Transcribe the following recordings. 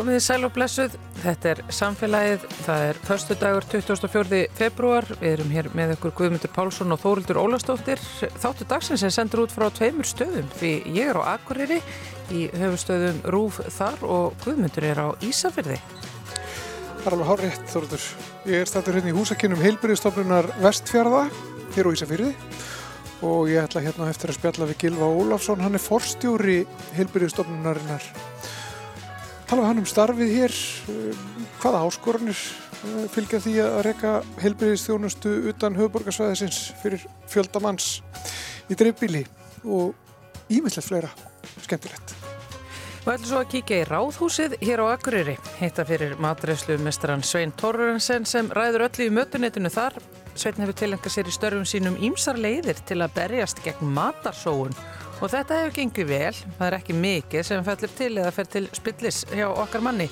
Komið í sæl og blessuð, þetta er samfélagið, það er förstu dagur 24. februar, við erum hér með ykkur Guðmundur Pálsson og Þórildur Ólastóttir. Þáttu dagsins er sendur út frá tveimur stöðum því ég er á Akureyri í höfustöðum Rúf þar og Guðmundur er á Ísafyrði. Það er alveg hár rétt Þórildur. Ég er stættur hérna í húsakinnum Heilbyrðistofnunar Vestfjörða hér á Ísafyrði og ég ætla hérna eftir að spjalla við Gilva Ólafsson, hann er forstjóri Heilbyrðistofnunarinnar tala hann um starfið hér, um, hvaða áskoranir uh, fylgja því að reyka helbriðistjónustu utan höfuborgarsvæðisins fyrir fjöldamanns í dreifbíli og ímyndilegt fleira skemmtilegt. Við ætlum svo að kíkja í Ráðhúsið hér á Akureyri. Hitta fyrir matreyslu mestran Svein Torrensen sem ræður öllu í mötunetinu þar. Svein hefur tilengað sér í störfum sínum ímsar leiðir til að berjast gegn matarsóun Og þetta hefur gengið vel, það er ekki mikið sem fellur til eða fer til spillis hjá okkar manni.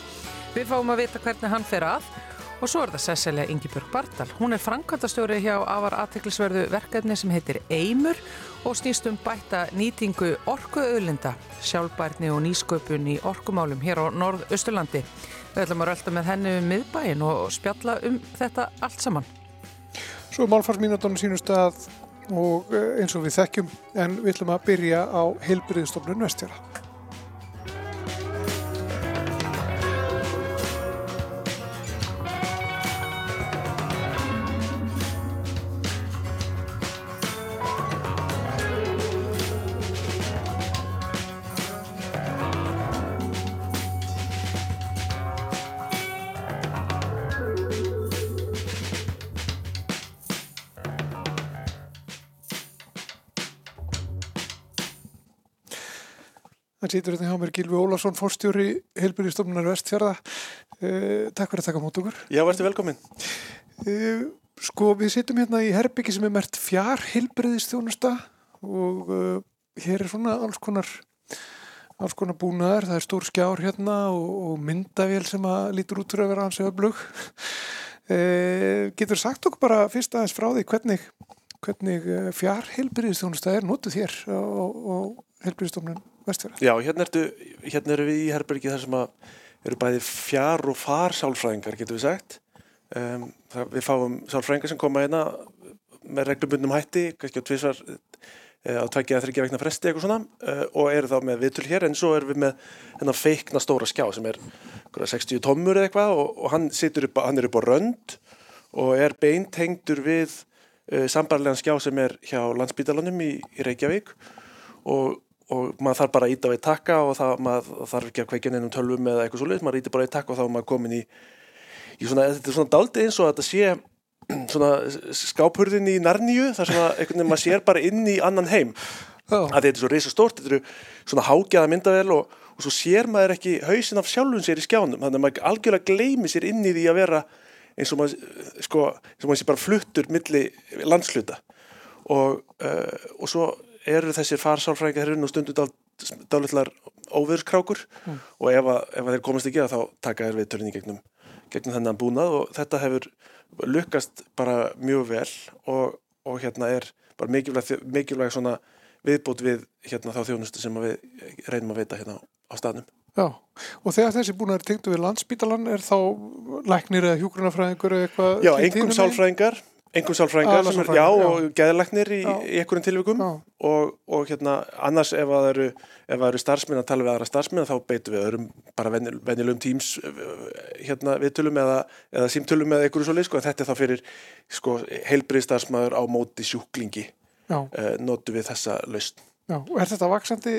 Við fáum að vita hvernig hann fer að og svo er það Cecilia Ingebjörg Bardal. Hún er framkvæmtastjóri hjá afar aðteklisverðu verkefni sem heitir Eimur og snýst um bætta nýtingu orkuauðlinda, sjálfbærni og nýsköpun í orkumálum hér á Norð-Östurlandi. Við ætlum að rölda með henni um miðbæin og spjalla um þetta allt saman. Svo málfarsmínutunum sínust að og eh, eins og við þekkjum en við ætlum að byrja á heilbriðstofnun vestjara. Það sýtur þetta hjá mér Gilvi Ólafsson, fórstjóri Heilbyrjastofnunar Vestfjörða. Uh, takk fyrir að taka mót okkur. Já, verður velkomin. Uh, sko, við sýtum hérna í herbyggi sem er mert fjár Heilbyrjastjónusta og uh, hér er svona alls konar, alls konar búnaðar. Það er stór skjár hérna og, og myndavél sem að lítur út fyrir að vera ansið öflug. Getur sagt okkur bara fyrst aðeins frá því hvernig, hvernig fjár Heilbyrjastjónusta er notuð hér á, Heilbyrjastofnun Vestfjörða? Já, hérna, ertu, hérna eru við í Herbergi þar sem eru bæði fjár og far sálfræðingar, getur við sagt. Um, það, við fáum sálfræðingar sem koma hérna með reglubundum hætti, kannski á tvísvar uh, á að þryggja vegna fresti eitthvað svona uh, og eru þá með viðtöl hér en svo erum við með hennar feikna stóra skjá sem er 60 tómmur eða eitthvað og, og hann, upp, hann er upp á rönd og er beintengdur við uh, sambarlegan skjá sem er hjá landsbítalanum í, í Reykjavík og og maður þarf bara að íta á eitt takka og það, maður þarf ekki að kveikja nefnum tölvum eða eitthvað svo leiðis, maður íti bara eitt takka og þá er maður komin í, í svona, þetta er svona daldi eins og að þetta sé svona skáphurðin í narníu þar sem að einhvern veginn maður sér bara inn í annan heim oh. að þetta er svo reysa stórt, þetta eru svona hágjaða myndavel og, og svo sér maður ekki hausin af sjálfun sér í skjánum, þannig að maður algjörlega gleimi sér inn í því að vera eins og maður, sko, eins og maður sé bara fluttur milli landsluta og, uh, og svo eru þessir farsálfræðingar herrun og stundu dálitlar óverðskrákur mm. og ef, að, ef að þeir komast ekki að þá taka þér við törni gegnum, gegnum þennan búnað og þetta hefur lukkast bara mjög vel og, og hérna er bara mikilvæg, mikilvæg svona viðbútt við hérna þá þjónustu sem við reynum að veita hérna á staðnum. Já, og þegar þessi er tengdu við landsbítalan er þá læknir eða hjúgrunafræðingur eða eitthvað? Já, einhverjum sálfræðingar Engum sálfræðingar sem er, já, já, og geðlæknir í, í einhverjum tilvíkum og, og hérna, annars ef það eru, eru starfsmenn að tala við aðra starfsmenn þá beitum við öðrum bara venjulegum tíms hérna viðtölum eða, eða símtölum eða einhverju svo leið, sko, þetta er þá fyrir sko, heilbriðstarfsmæður á móti sjúklingi. Eh, notu við þessa laust. Já, og er þetta vaksandi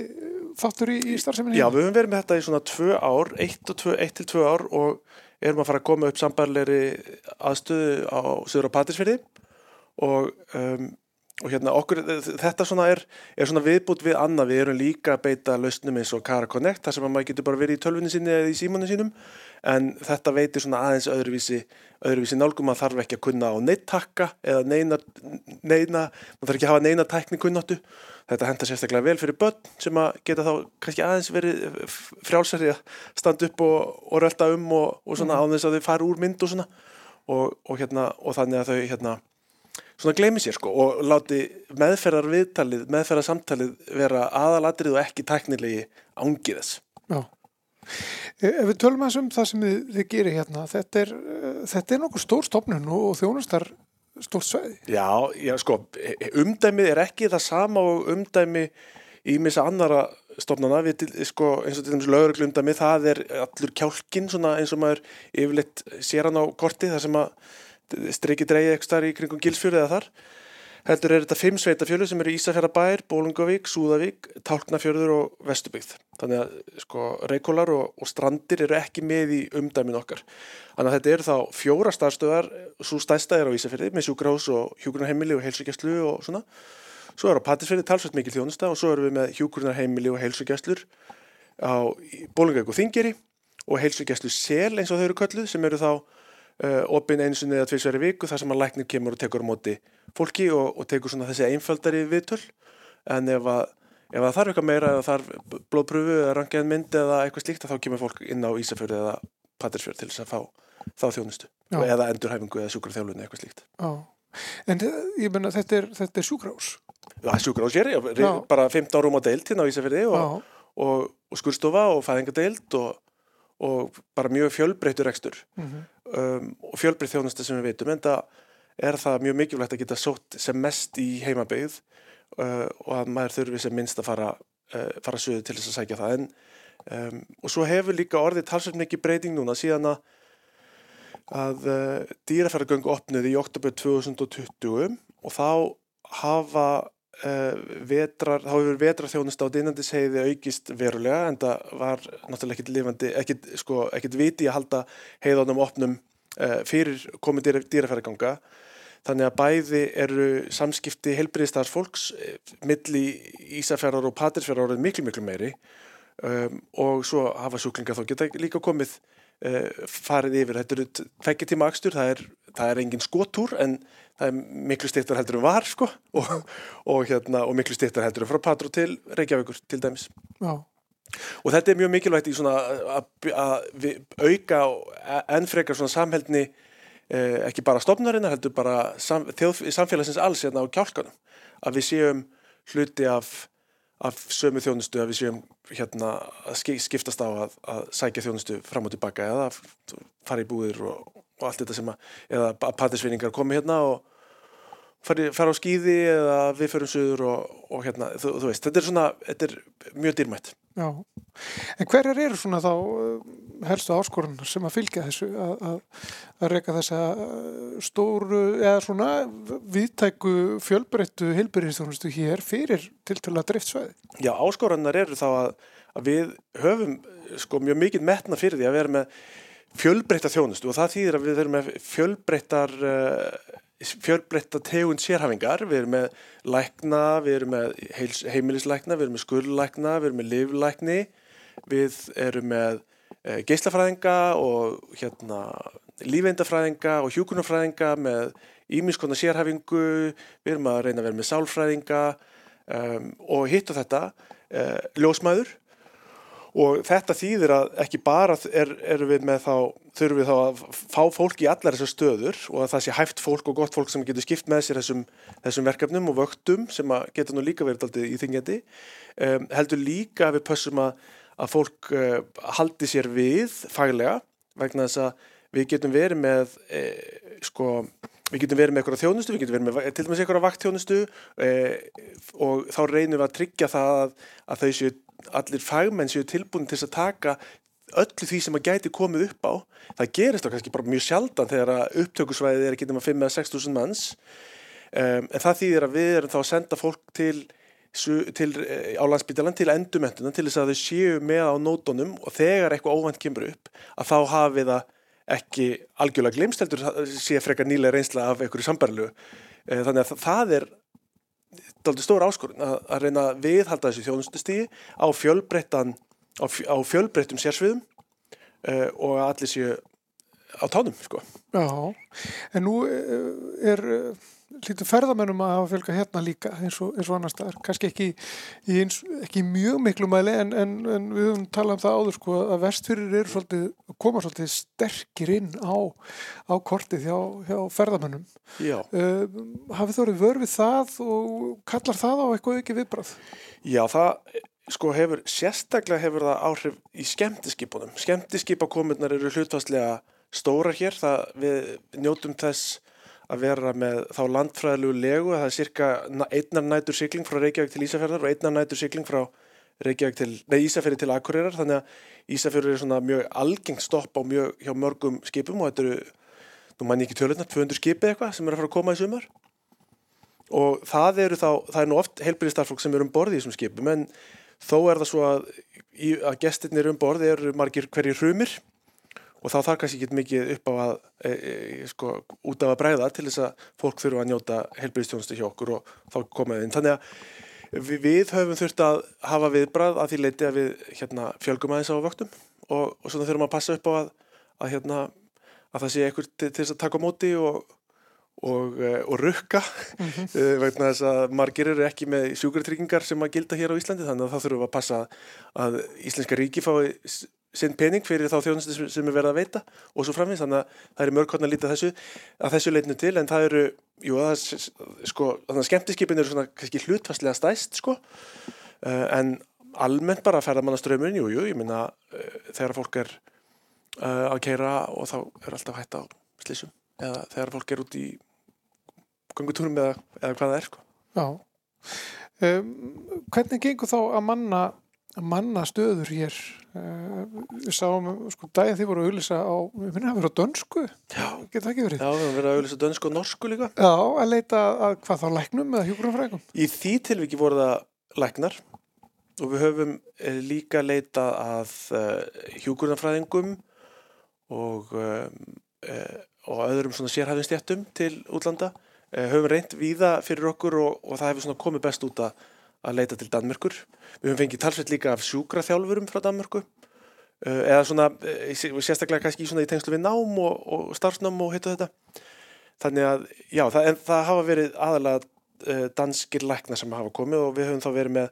þáttur í, í starfseminni? Já, við höfum verið með þetta í svona tvö ár, eitt, tvö, eitt til tvö ár og erum að fara að koma upp sambarleiri aðstöðu á Söður og Patrísfjörði og, um, og hérna okkur, þetta svona er, er svona viðbútt við annað, við erum líka að beita lausnum eins og Cara Connect, þar sem að maður getur bara verið í tölvunni sinni eða í símanu sínum en þetta veitir svona aðeins öðruvísi öðruvísi nálgum að þarf ekki að kunna á neittakka eða neina, neina maður þarf ekki að hafa neina tækni kunnáttu Þetta henda sérstaklega vel fyrir börn sem að geta þá kannski aðeins verið frjálsari að standa upp og, og rölda um og, og svona mm. á þess að þau fara úr mynd og svona og, og hérna, þannig að þau hérna svona gleymi sér sko og láti meðferðar viðtalið, meðferðar samtalið vera aðalatrið og ekki tæknilegi ángiðas. Já, E, ef við tölum að þessum það sem þið, þið gerir hérna, þetta er, uh, þetta er nokkuð stór stofnun og þjónustar stórt sveiði. Já, já, sko, umdæmið er ekki það sama og umdæmi í misa annara stofnana, við, sko, eins og til dæmis lögurglundæmi, það er allur kjálkin svona eins og maður yfirleitt sér hann á korti þar sem að streiki dreyja eitthvað í kringum gilsfjörðu eða þar Heldur er þetta fimm sveitafjölu sem eru Ísafjörðabær, Bólungavík, Súðavík, Tálknafjörður og Vestubyggð. Þannig að sko reykólar og, og strandir eru ekki með í umdæmin okkar. Þannig að þetta eru þá fjóra starfstöðar, svo stæsta er á Ísafjörði með sjúgrás og hjúgrunarheimili og heilsugjastlu og svona. Svo er á Patisfjörði talsvægt mikil þjónusta og svo erum við með hjúgrunarheimili og heilsugjastlur á Bólungavík og Þingeri og heilsugjastlu sel eins og þau eru kölluð sem eru þá opinn eins og neða tviðsverði viku þar sem að læknir kemur og tekur á móti fólki og, og tekur svona þessi einfaldari viðtöl. En ef að, ef að þarf eitthvað meira eða þarf blóðpröfu eða rangiðan mynd eða eitthvað slíkt þá kemur fólk inn á Ísafjörði eða Patrísfjörði til þess að fá þá þjónustu. Já. eða endurhæfingu eða sjúkrarþjálfunni eitthvað slíkt. Já. En ég menna þetta er, þetta er sjúkrás Já, sjúkrás er ég, bara 15 rúm á deilt hérna á Ísafjörði og, og, og skurstofa og fæðingadeilt og bara mjög fjölbreytur ekstur mm -hmm. um, og fjölbreyt þjónustu sem við veitum en það er það mjög mikilvægt að geta sótt sem mest í heimabeyð uh, og að maður þurfi sem minnst að fara, uh, fara söðu til þess að sækja það en um, og svo hefur líka orðið talsveit mikið breyting núna síðan að, að uh, dýrafæragöngu opnuði í oktober 2020 og þá hafa vetrar, þá hefur vetrarþjónust á dinandisheiði aukist verulega en það var náttúrulega ekkit lifandi, ekkit, sko, ekkit viti að halda heiðanum opnum uh, fyrir komið dýrafæraganga Þannig að bæði eru samskipti helbriðstars fólks eh, milli Ísafjörðar og Patrísfjörðar orðið miklu miklu meiri um, og svo hafa sjúklingar þá geta líka komið uh, farið yfir. Þetta eru tvekki tíma axtur, það er, það er engin skotúr en það er miklu styrtar heldur en var sko og, og, hérna, og miklu styrtar heldur en frá Patró til Reykjavíkur til dæmis. Já. Og þetta er mjög mikilvægt í svona að auka enn frekar svona samhældni Eh, ekki bara stofnarinnar heldur bara sam, þjóð, samfélagsins alls hérna á kjálkanum að við séum hluti af, af sömu þjónustu að við séum hérna að skiptast á að, að sækja þjónustu fram og tilbaka eða fara í búðir og, og allt þetta sem að eða að patisvinningar komi hérna og fara, fara á skýði eða við förum söður og, og hérna þú, þú veist, þetta er svona, þetta er mjög dýrmætt Já, en hverjar eru svona þá uh, helstu áskorun sem að fylgja þessu að, að, að reyka þessa uh, stóru eða svona viðtæku fjölbreyttu heilbyrjistjónustu hér fyrir tiltala driftsvæði? Já, áskorunar eru þá að, að við höfum sko mjög mikið metna fyrir því að vera með fjölbreytta þjónustu og það þýðir að við erum með fjölbreyttar uh, fjölbreytta tegund sérhafingar, við erum með lækna, við erum með heimilislækna, við erum með skurðlækna, við erum með livlækni, við erum með e, geislafræðinga og hérna, lífeindafræðinga og hjúkunarfræðinga með ímiðskona sérhafingu, við erum að reyna að vera með sálfræðinga um, og hitt og þetta, e, ljósmæður og þetta þýðir að ekki bara er, er við með þá, þurfum við þá að fá fólk í allar þessar stöður og að það sé hæft fólk og gott fólk sem getur skipt með sér þessum, þessum verkefnum og vöktum sem getur nú líka verið aldrei í þingjandi um, heldur líka að við pössum að, að fólk uh, haldi sér við faglega vegna þess að við getum verið með eh, sko Við getum verið með eitthvað þjónustu, við getum verið með til dæmis eitthvað vaktþjónustu eh, og þá reynum við að tryggja það að, að þau séu allir fagmenn séu tilbúin til að taka öllu því sem að gæti komið upp á. Það gerist þá kannski bara mjög sjaldan þegar upptökusvæðið er ekki nema 5-6.000 manns. Um, en það þýðir að við erum þá að senda fólk til, til eh, á landsbytjalan til endumenduna til þess að þau séu með á nótonum og þegar eitthvað óvænt kemur upp að þá hafi það ekki algjörlega glimst heldur sé frekar nýlega reynsla af einhverju sambarlu eh, þannig að það er daldi stór áskorun að, að reyna að viðhalda þessu þjónustustígi á á, á fjölbreyttum sérsviðum uh, og að allir séu á tánum sko. Já, en nú eh, er lítur ferðamennum að hafa fjölga hérna líka eins og, eins og annar staðar, kannski ekki eins, ekki mjög miklu mæli en, en, en við höfum talað um það áður sko að vestfyrir eru svolítið, koma svolítið sterkir inn á, á kortið hjá, hjá ferðamennum uh, hafið þú verið vörfið það og kallar það á eitthvað ekki viðbrað? Já, það sko hefur, sérstaklega hefur það áhrif í skemmtiskipunum. Skemmtiskipakomurnar eru hlutfastlega stórar hér, það við njótum þess að vera með þá landfræðilegu legu, það er cirka einnar nætur sigling frá Reykjavík til Ísafjörðar og einnar nætur sigling frá Reykjavík til, nei Ísafjörði til Akureyrar, þannig að Ísafjörður er svona mjög algengt stopp á mjög hjá mörgum skipum og þetta eru, nú mann ég ekki tölurnar, 200 skipi eitthvað sem eru að fara að koma í sumar. Og það eru þá, það er nú oft helbyrðistarfólk sem eru um borði í þessum skipum en þó er það svo að, að gestirnir um borði eru margir hverjir hrumir og þá þarf kannski ekki mikið upp á að e, e, sko, út af að bræða til þess að fólk þurfa að njóta helbyrðistjónustu hjá okkur og þá komaði inn. Þannig að við, við höfum þurft að hafa viðbræð að því leiti að við hérna, fjölgum aðeins á vöktum og, og svona þurfum að passa upp á að, að, hérna, að það sé eitthvað til, til þess að taka móti og og, eh, og rukka mm -hmm. vegna þess að margir eru ekki með sjúkartryggingar sem að gilda hér á Íslandi þannig að þá þurfum við að passa að Íslenska ríki fái sinn pening fyrir þá þjónustu sem er verið að veita og svo framins, þannig að það er mörg hodna að líta þessu, að þessu leitinu til en það eru, jú, það er sko þannig að skemmtiskipin eru svona kannski hlutfastlega stæst sko. Uh, en almennt bara að ferða manna strömmun jú, jú, ég minna uh, þegar fólk er uh, að keira og þá er alltaf hægt á slísum eða þegar fólk er út í gangutúrum eða, eða hvað það er sko. Já. Um, Hvernig gengur þá að manna að manna stöður hér. Uh, við sáum, sko, daginn þið voru að auðvisa á, við finnum að vera á dönsku. Geta það ekki verið? Já, við finnum að vera að auðvisa dönsku og norsku líka. Já, að leita að hvað þá læknum eða hjúgrunafrækum? Í því tilviki voru það læknar og við höfum eh, líka leita að eh, hjúgrunafræðingum og og öðrum svona sérhæðinstjættum til útlanda. Eh, höfum reynd víða fyrir okkur og, og það hefur komið best út að, að leita til Danmörkur. Við höfum fengið talsveit líka af sjúkraþjálfurum frá Danmörku eh, eða svona, eh, sérstaklega kannski í, tengslu við nám og, og starfsnám og heitu þetta. Þannig að, já, það, það hafa verið aðalega danskir lækna sem hafa komið og við höfum þá verið með,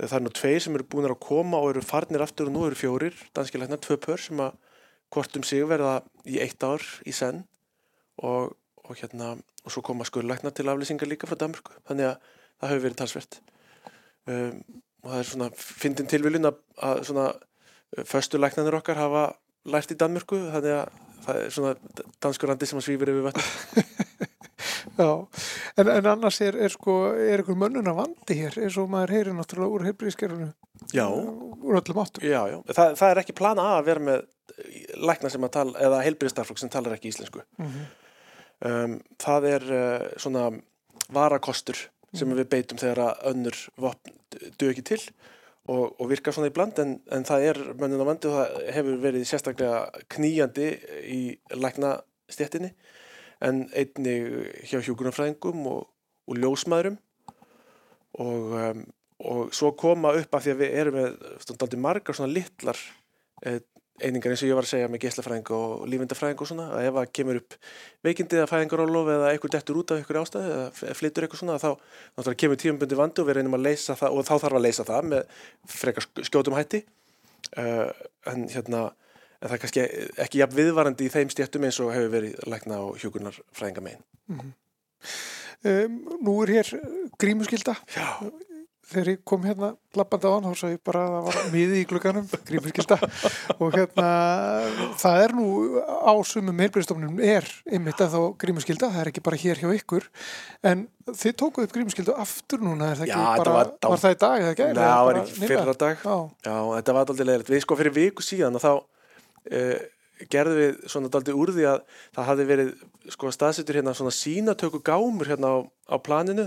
það er nú tveir sem eru búin að koma og eru farnir aftur og nú eru fjórir danskir lækna, tvö pör sem að hvortum sig verða í eitt ár í senn og, og hérna og svo koma skurðlækna til aflýsingar líka frá Danmörku þannig að það hefur verið talsvert um, og það er svona fyndin tilvílin að, að svona uh, föstulæknanir okkar hafa lært í Danmörku þannig að það er svona danskurandi sem að svífur yfir vatn Já, en, en annars er, er sko, er einhver mönnuna vandi hér eins og maður heyrir náttúrulega úr heilbríðiskerfunu Já. Úr öllum áttum? Já, já, Þa, það er ekki plana að vera með lækna sem að tala, eða heilbríðistarflokk sem talar ekki íslensku. Mm -hmm um, það er uh, svona varakostur sem við beitum þegar önnur vopn dög ekki til og, og virkar svona í bland en, en það er mönnum á vandi og það hefur verið sérstaklega kníjandi í lækna stjettinni en einni hjá hjókunarfræðingum og, og ljósmaðurum og, um, og svo koma upp af því að við erum með stundaldi margar svona littlar eh, einingar eins og ég var að segja með geyslafræðing og lífindafræðing og svona að ef það kemur upp veikindi eða fæðingarólof eða eitthvað dettur út af eitthvað ástæði eða flyttur eitthvað svona þá náttúrulega kemur tímumbundi vandu og við reynum að leysa það og þá þarf að leysa það með frekar skjótum hætti. Uh, en hérna en það er kannski ekki jafn viðvarandi í þeim stjættum eins og hefur verið lækna á hjókunarfræðinga megin mm -hmm. um, Nú er hér grímuskylda. Já þegar ég kom hérna lappandi á hann þá sá ég bara að það var miði í glukkanum grímurskylda og hérna það er nú á sumum heilbyrjastofnum er ymmit að þá grímurskylda það er ekki bara hér hjá ykkur. En þið tókuðu upp grímurskyldu aftur núna er það ekki Já, bara, var, dál... var það í dag eða ekki? Já, það var í fyrra dag. Já. Já, þetta var aldrei leðilegt við sko fyrir viku síðan og þá uh, gerðum við svona aldrei úr því að það hafi verið sko staðsettur hérna svona sínatöku gámur hérna á, á planinu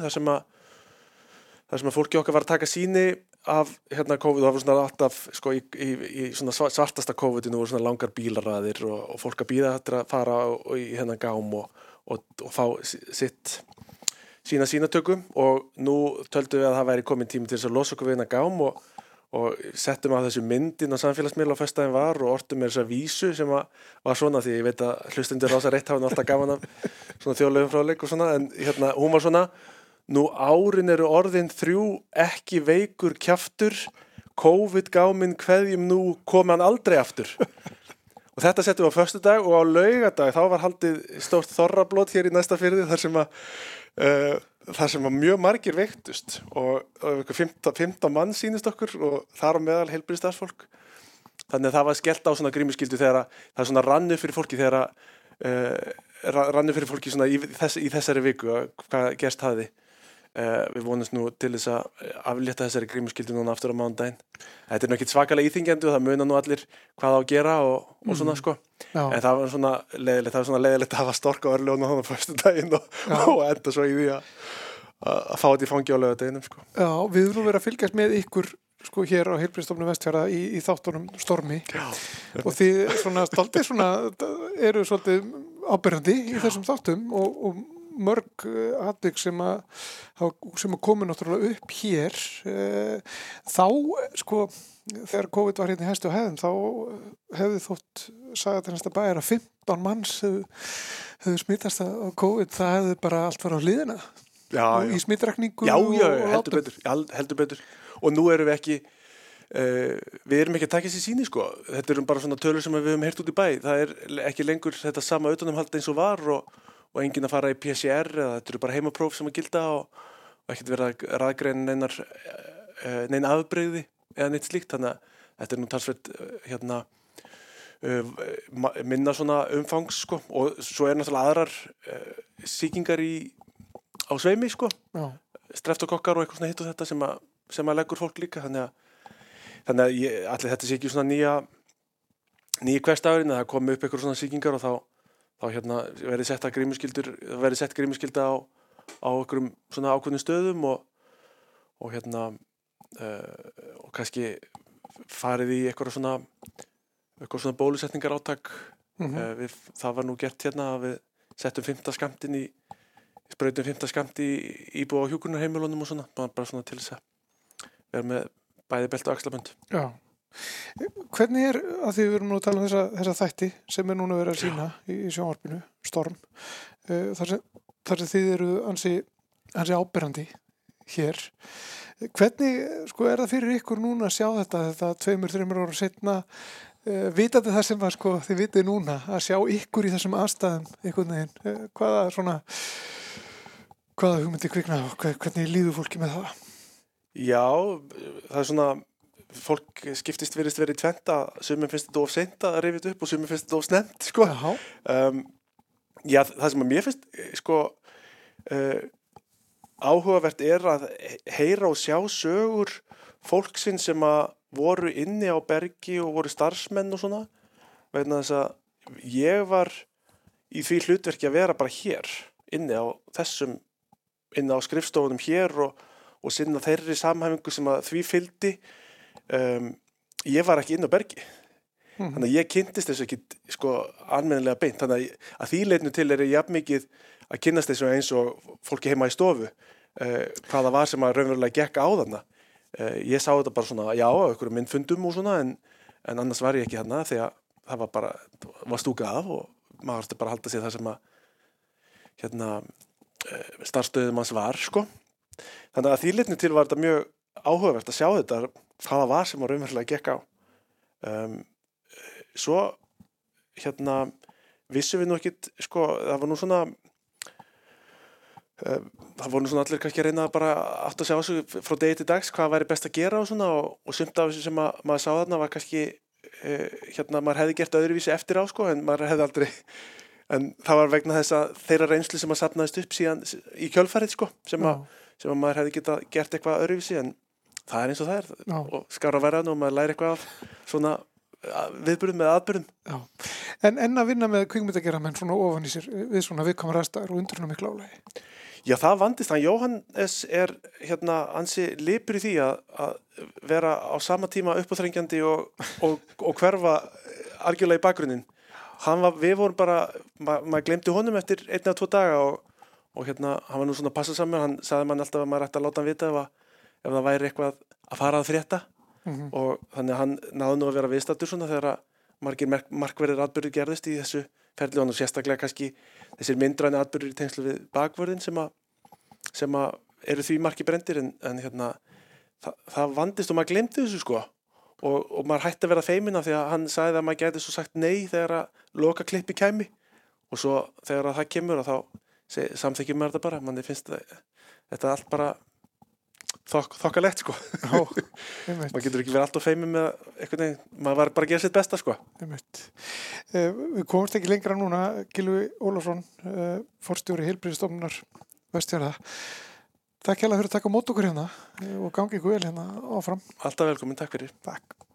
þar sem að fólki okkar var að taka síni af hérna COVID og það voru svona alltaf sko, í, í, í svona svartasta COVID-inu voru svona langar bílaræðir og, og fólk að býða þetta að fara og, í hennan gám og, og fá sitt sína sínatökum og nú töldum við að það væri komin tími til þess að losa okkur við hennan gám og settum að þessu myndin á samfélagsmiðla á festæðin var og ortum með þessa vísu sem var svona því ég veit að hlustundir ása reitt hafa alltaf gaman af svona þjóðlegum fráleik og svona en hérna hún var svona Nú árin eru orðin þrjú ekki veikur kjaftur, COVID-gáminn hverjum nú kom hann aldrei aftur. Og þetta settum við á förstu dag og á laugadag þá var haldið stórt þorrablót hér í næsta fyrði þar sem að uh, þar sem að mjög margir veiktust. Og, og 15, 15 mann sínist okkur og þar á meðal heilbrið starfsfólk þannig að það var skellt á svona grímuskyldu þegar að, það er svona rannu fyrir fólki þegar að uh, rannu fyrir fólki svona í, þess, í þessari viku hvað gerst hafiði við vonumst nú til þess að aflétta þessari grímuskyldu núna aftur á mándaginn þetta er náttúrulega svakalega íþingjandi og það munar nú allir hvað á að gera og, og svona mm. sko Já. en það var svona leðilegt það var svona leðilegt að hafa stork á örljónu á þannig fyrstu daginn og, og enda svo í því að, að fá þetta í fangi á lögadeginum sko. Já, við erum verið að fylgjast með ykkur sko hér á Heilbríðstofnum Vestfjara í, í þáttunum Stormi Já. og því svona stoltið svona eru svolítið ábyrgandi í þessum þáttum og, og mörg eh, atvik sem að, sem að komi náttúrulega upp hér. Eh, þá sko þegar COVID var hérna í hæstu hefðum þá hefði þótt sagði þetta bæra 15 manns hefðu, smittast á COVID. Það hefði bara allt farið á liðina já, já. í smittrækningu já, já, heldur betur, heldur betur. Og nú erum við ekki Uh, við erum ekki að taka þessi síni sko. Þetta eru bara svona tölur sem við hefum heyrt út í bæ. Það er ekki lengur þetta sama auðvunumhald eins og var og og engin að fara í PCR eða þetta eru bara heimapróf sem að gilda og, og ekkert vera raðgrein neinar uh, neina afbreyði eða neitt slíkt. Þannig að þetta er nú talsveit uh, hérna minna svona umfangs sko. Og svo er náttúrulega aðrar síkingar í á sveimi sko. Streftokokkar og eitthvað svona hitt og þetta sem að, sem að leggur fólk líka. Þannig að, þannig að ég, allir þetta sé ekki svona nýja nýja hverstagurinn að það komi upp eitthvað svona síkingar og þá þá hérna verið sett grímuskyldur verið sett grímuskylda á, á okkurum svona ákveðnum stöðum og, og hérna uh, og kannski farið í eitthvað svona eitthvað svona bólusetningar áttak mm -hmm. uh, við, það var nú gert hérna að við settum fymta skamtin í spröytum fymta skamt í íbú á hjókunarheimilunum og svona bara svona til þess að vera með bæði belt og axlabönd. Já Hvernig er, að því við erum nú að tala um þessa, þessa þætti sem er núna verið að sína í, í sjónvarpinu, Storm, uh, þar, sem, þar sem þið eru ansi, ansi áberandi hér. Hvernig, sko, er það fyrir ykkur núna að sjá þetta, þetta tveimur, þreimur ára setna, uh, vitandi það sem var, sko, þið vitið núna, að sjá ykkur í þessum aðstæðum, ykkur neginn, uh, hvaða svona, hvaða hugmyndi kvikna og hvernig líður fólki með það? Já, það er svona fólk skiptist verist verið tventa sumum finnst þetta of sent að reyfið upp og sumum finnst þetta of snemt sko. um, já það sem að mér finnst sko uh, áhugavert er að heyra og sjá sögur fólksinn sem að voru inni á bergi og voru starfsmenn og svona vegna þess að ég var í því hlutverki að vera bara hér inni á þessum inni á skrifstofunum hér og, og sinna þeirri samhæfingu sem að því fyldi um, ég var ekki inn á bergi. Mm þannig að ég kynntist þessu ekki sko anmennilega beint. Þannig að, að því leitinu til er ég jafn mikið að kynast þessu eins og fólki heima í stofu uh, hvaða var sem að raunverulega gekka á þarna. Uh, ég sá þetta bara svona já, okkur minn fundum og svona en, en annars var ég ekki þarna þegar það var bara var stúkað af og maður varst bara að halda sig það sem að hérna uh, starfstöðum hans var sko. Þannig að því leitinu til var þetta mjög áhugavert að sjá þetta hvaða var sem var raunverulega gekk á. Um, svo hérna vissum við nú ekkit sko það var nú svona um, það voru nú svona allir kannski að reyna bara aftur að sjá þessu frá degi til dags hvað væri best að gera og svona og, og sumt af þessu sem að, maður sá þarna var kannski uh, hérna maður hefði gert öðruvísi eftir á sko en maður hefði aldrei en það var vegna þess að þeirra reynslu sem að satnaðist upp síðan í kjölfarið sko sem að, sem að maður hefði geta gert eitthvað öðruvísi en það er eins og það er. Já. og skar á verðan og maður læri eitthvað af svona viðbyrjum með aðbyrjum En enn að vinna með kvíkmyndagerra menn svona ofan í sér við svona viðkamar aðstæður og undrunum í klálegi Já það vandist, þannig Jóhannes er hérna ansi lipur í því að, að vera á sama tíma uppáþrengjandi og, og, og hverfa algjörlega í bakgrunin var, við vorum bara, ma maður glemdi honum eftir einna tvo daga og, og hérna hann var nú svona passað saman, hann sagði mann alltaf að maður ætti að láta hann vita ef að ef það væri eitthvað að fara að frétta. Mm -hmm. og þannig að hann náði nú að vera viðstattur svona þegar margir mark, markverðir atbyrður gerðist í þessu ferli og hann sérstaklega kannski þessir myndræni atbyrður í tengslu við bakvörðin sem að, sem að eru því marki brendir en, en hérna það, það vandist og maður glemdi þessu sko. Og, og maður hætti að vera feimina því að hann sagði að maður gæti svo sagt nei þegar að loka klippi kæmi. Og svo þegar að það kemur og þá samþykjum maður þetta bara. Manni finnst þetta allt bara þok, þokkalegt sko maður getur ekki verið alltaf feimið með eitthvað neginn, maður var bara að gera sitt besta sko einmitt. Uh, við komumst ekki lengra núna, Gilvi Ólafsson, uh, forstjóri heilbriðstofnunar vestjara. Takk hérlega fyrir að taka mót okkur hérna uh, og gangi ykkur vel hérna áfram. alltaf velkomin, takk fyrir Takk.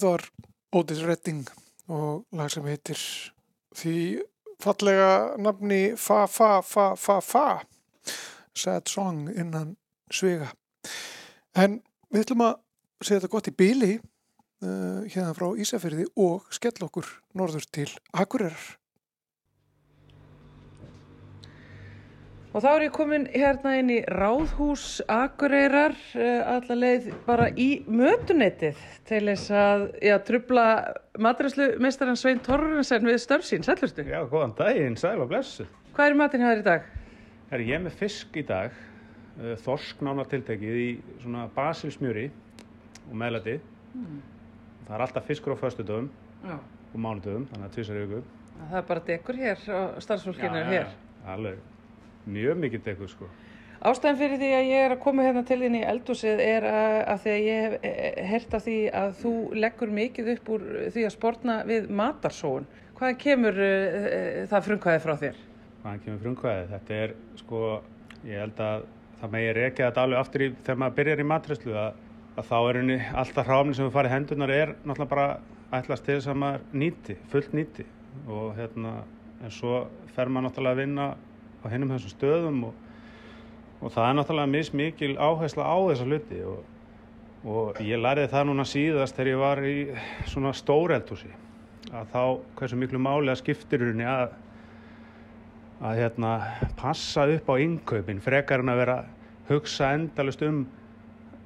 Þetta var Otis Redding og lag sem heitir því fallega nafni Fa Fa Fa Fa Fa. Sad song innan svega en við ætlum að segja þetta gott í bíli uh, hérna frá Ísafyrði og skell okkur norður til Akureyrar Og þá er ég komin hérna inn í Ráðhús Akureyrar uh, alla leið bara í mötuneytið til þess að já, trubla matræslu mestaran Svein Torrensen við störfsín. Sællustu. Já, góðan daginn, sæl og blessu. Hvað er í matinn hér í dag? Herri, ég er með fisk í dag, uh, þorsk nánar tiltekið í svona basilsmjöri og meðlæti. Það er alltaf fiskur á föstudöfum Já. og mánudöfum, þannig að tvisar í viku. Það er bara dekur hér og starfsfólkinu er hér. Alveg, mjög mikið degur sko. Ástæðan fyrir því að ég er að koma hérna til þín í eldúsið er að, að því að ég hef eh, heyrt af því að þú leggur mikið upp úr því að sportna við matarsóun. Hvað kemur uh, það frumkvæði frá þér? Hvaðan kemur frumkvæðið? Þetta er sko, ég held að það megi rekja þetta alveg aftur í, þegar maður byrjar í matræslu að, að þá er henni alltaf hráfni sem við farið hendunar er náttúrulega bara ætlast til þess að maður nýti, fullt nýti og hérna, en svo fer maður náttúrulega að vinna á hennum þessum stöðum og, og það er náttúrulega mismikil áhersla á þessa hluti og, og ég læriði það núna síðast þegar ég var í svona stóreldúsi að þá hversu miklu máli að skiptir henni að að hérna, passa upp á innkaupin frekar en að vera að hugsa endalust um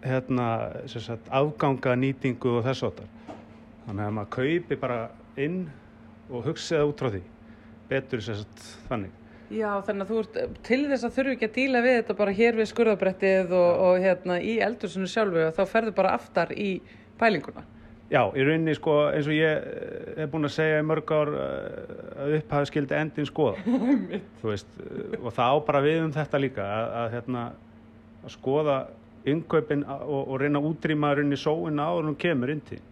hérna, sagt, afganga nýtingu og þess áttar. Þannig að maður kaupi bara inn og hugsa það út frá því. Betur sem sagt, þannig. Já, þannig að þú ert til þess að þurfi ekki að díla við þetta bara hér við skurðabrettið og, og hérna í eldursinu sjálfu og þá ferðu bara aftar í pælinguna. Já, í rauninni sko eins og ég eh, hef búin að segja í mörg ár eh, að upphafi skildi endin skoða þú veist, eh, og það á bara við um þetta líka að, að, hérna, að skoða innkaupin og, og reyna að útrýma rauninni sóin áður hún kemur inn til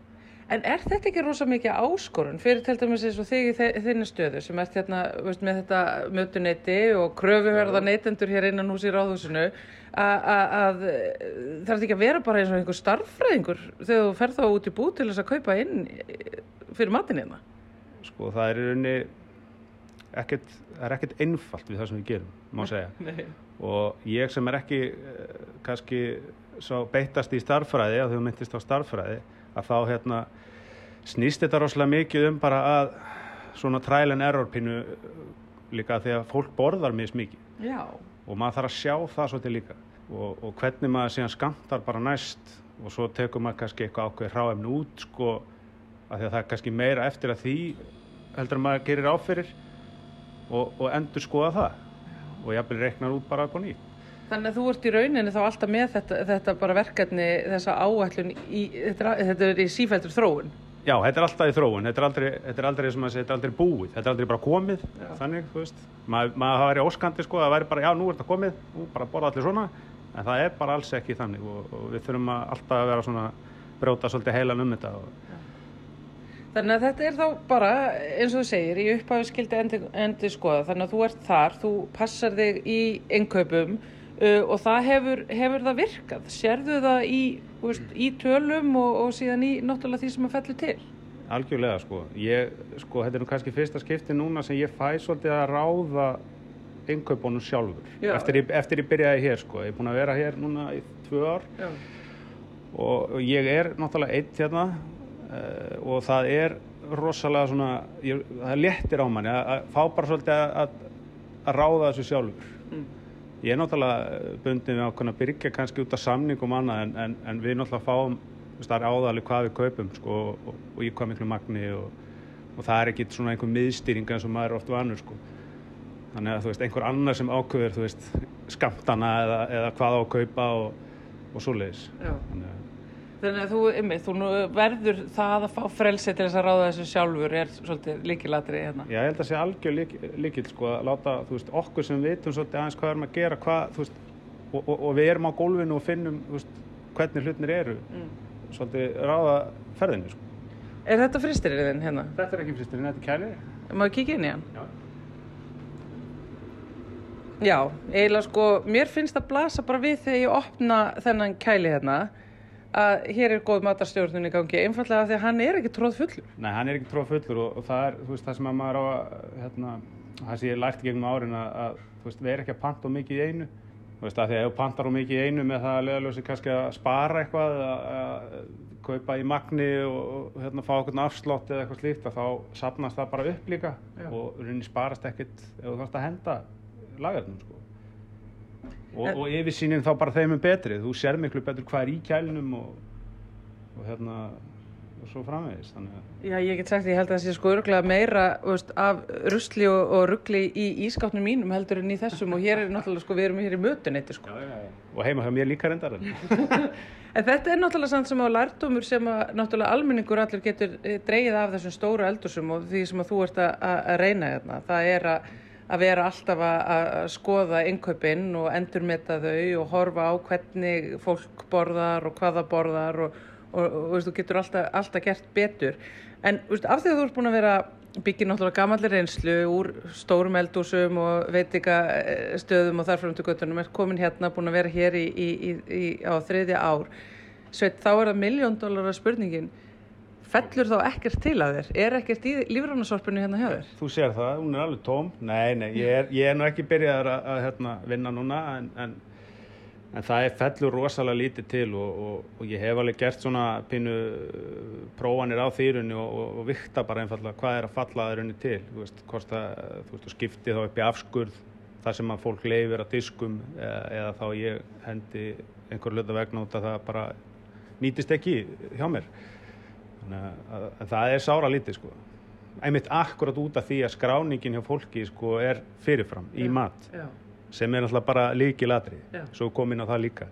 En er þetta ekki rosa mikið áskorun fyrir til dæmis eins og þig í þinni stöðu sem ert hérna veist, með þetta mötuneyti og kröfuverða neytendur hér innan hús í ráðhúsinu að eh, þarf þetta ekki að vera bara eins og einhver starffræðingur þegar þú ferð þá út í bú til þess að kaupa inn eh, fyrir matin hérna? sko það er í rauninni ekkert, það er ekkert einfalt við það sem við gerum, má segja. Og ég sem er ekki eh, kannski svo beittast í starffræði að þau myndist á starffræði að þá hérna snýst þetta rosalega mikið um bara að svona trial and error pínu líka því að fólk borðar mis mikið Já. og maður þarf að sjá það svolítið líka. Og, og hvernig maður síðan skamtar bara næst. Og svo tekur maður kannski eitthvað ákveð hráefni út sko að því að það er kannski meira eftir að því heldur að maður gerir áfyrir og, og endur skoða það og jafnvel reiknar út bara á nýtt Þannig að þú ert í rauninni þá alltaf með þetta, þetta bara verkefni, þessa áætlun, í, þetta, þetta er í sífældur þróun. Já, þetta er alltaf í þróun, þetta er aldrei, þetta er aldrei, segja, þetta er aldrei búið, þetta er aldrei bara komið, þannig, þú veist, maður, maður hafa verið óskandi, sko, það væri bara, já, nú er þetta komið, nú bara borða allir svona, en það er bara alls ekki þannig og, og við þurfum að alltaf að vera svona, brjóta svolítið heilan um þetta og, Þannig að þetta er þá bara, eins og þú segir, í upphafi skildi endi, endi skoða. Þannig að þú ert þar, þú passar þig í innkaupum uh, og það hefur, hefur það virkað. Sérðu það í, veist, í tölum og, og síðan í náttúrulega því sem að fellur til? algjörlega, sko, ég, sko, þetta er nú kannski fyrsta skipti núna sem ég fæ svolítið að ráða innkaupunum sjálfur, Já. eftir, ég- eftir ég byrjaði hér, sko, ég er búin að vera hér núna í tvö ár og og ég er náttúrulega eitt hérna uh, og það er rosalega svona, ég, það léttir á manni að, að fá bara svolítið að, að, ráða þessu sjálfur. Ég er náttúrulega bundin við ákveðna byrgja kannski út af samningum annað en, en, en við náttúrulega fáum áðalið hvað við kaupum sko, og, og í hvað miklu magni og, og það er ekki svona einhver miðstýring eins og maður er oft vanur sko. Þannig að þú veist, einhver annar sem ákveður þú veist, skamtana eða, eða hvað á að kaupa og, og svoleiðis. Já. Þannig að Þannig að þú, einmitt, þú verður það að fá frelsi til þess að ráða þessu sjálfur er svolítið líkilatri hérna. Já, ég held að sé algjör lík, líkil sko að láta, þú veist, okkur sem vitum svolítið aðeins hvað erum að gera, hvað, þú veist, og, og, og við erum á gólfinu og finnum, þú veist, hvernig hlutnir eru, svolítið ráða ferðinu, sko. Er þetta fristirinn hérna? Þetta er ekki fyrsturinn, þetta er kælir. Má ég kíkja inn í hann? Já. Já, eiginlega sko, mér finnst að blasa bara við þegar ég opna þennan kæli hérna að hér er góð matarstjórnun í gangi einfallega af því að hann er ekki tróð fullur. Nei, hann er ekki tróð fullur og, og það er, veist, það sem að maður á að, hérna, það sem ég lært gegnum árin að, að veist, vera ekki að panta of mikið í einu. Þú veist, að því að ef pantar of mikið í einu með það að leðalösi kannski að spara eitthvað, að, að kaupa í magni og, og hérna, fá eitthvað afslátt eða eitthvað slíkt, þá sapnast það bara upp líka Já. og rauninni sparast ekkit ef þú þarfst að henda lagarnum, sko. Og, En- og yfirsýnin þá bara þeim er betri, þú sér miklu betur hvað er í kælinum og, og hérna, og svo framvegis, þannig að Já, ég get sagt, ég held að það sé sko öruglega meira veist, af rusli og, og ruggli í ískápnum mínum heldur en í þessum og hér er náttúrulega sko, við erum hér í mötuneyti sko. og heima hjá mér líka reyndar en þetta er náttúrulega samt sem á lærdómur sem að náttúrulega almenningur allur getur eh, dregið af þessum stóru eldursum og því sem að þú ert að, að að reyna hérna. Það er að, að vera alltaf að, skoða innkaupinn og endurmeta þau og horfa á hvernig fólk borðar og hvaða borðar og, og, og veist, þú getur alltaf, alltaf gert betur. En veist, af því að þú ert búin að vera byggja náttúrulega gamallir reynslu úr stórum eldúsum og veitingastöðum og þarfram til göttunum er komin hérna, búin að vera hér í, í, í, á þriðja ár Sveit, þá er það miljón dólarar spurningin fellur þá ekkert til að þér? Er ekkert í lífrannasorpinu hérna hjá þér? Þú sér það, hún er alveg tóm. Nei, nei, ég er, ég er nú ekki byrjaður að, að hérna, vinna núna en, en, en það er fellur rosalega lítið til og, og, og ég hef alveg gert svona pínu uh, prófanir á þýrunni og, og, vikta bara einfallega hvað er að falla það runni til. Þú veist, það, þú veist, skipti þá upp í afskurð það sem að fólk leifir að diskum eða, eða þá ég hendi einhver hluta vegna út að það bara nýtist ekki hjá mér Að, að það er sára lítið sko. Einmitt akkurat út af því að skráningin hjá fólki sko er fyrirfram í mat Já. sem er náttúrulega bara líkilatri Já. svo kom inn á það líka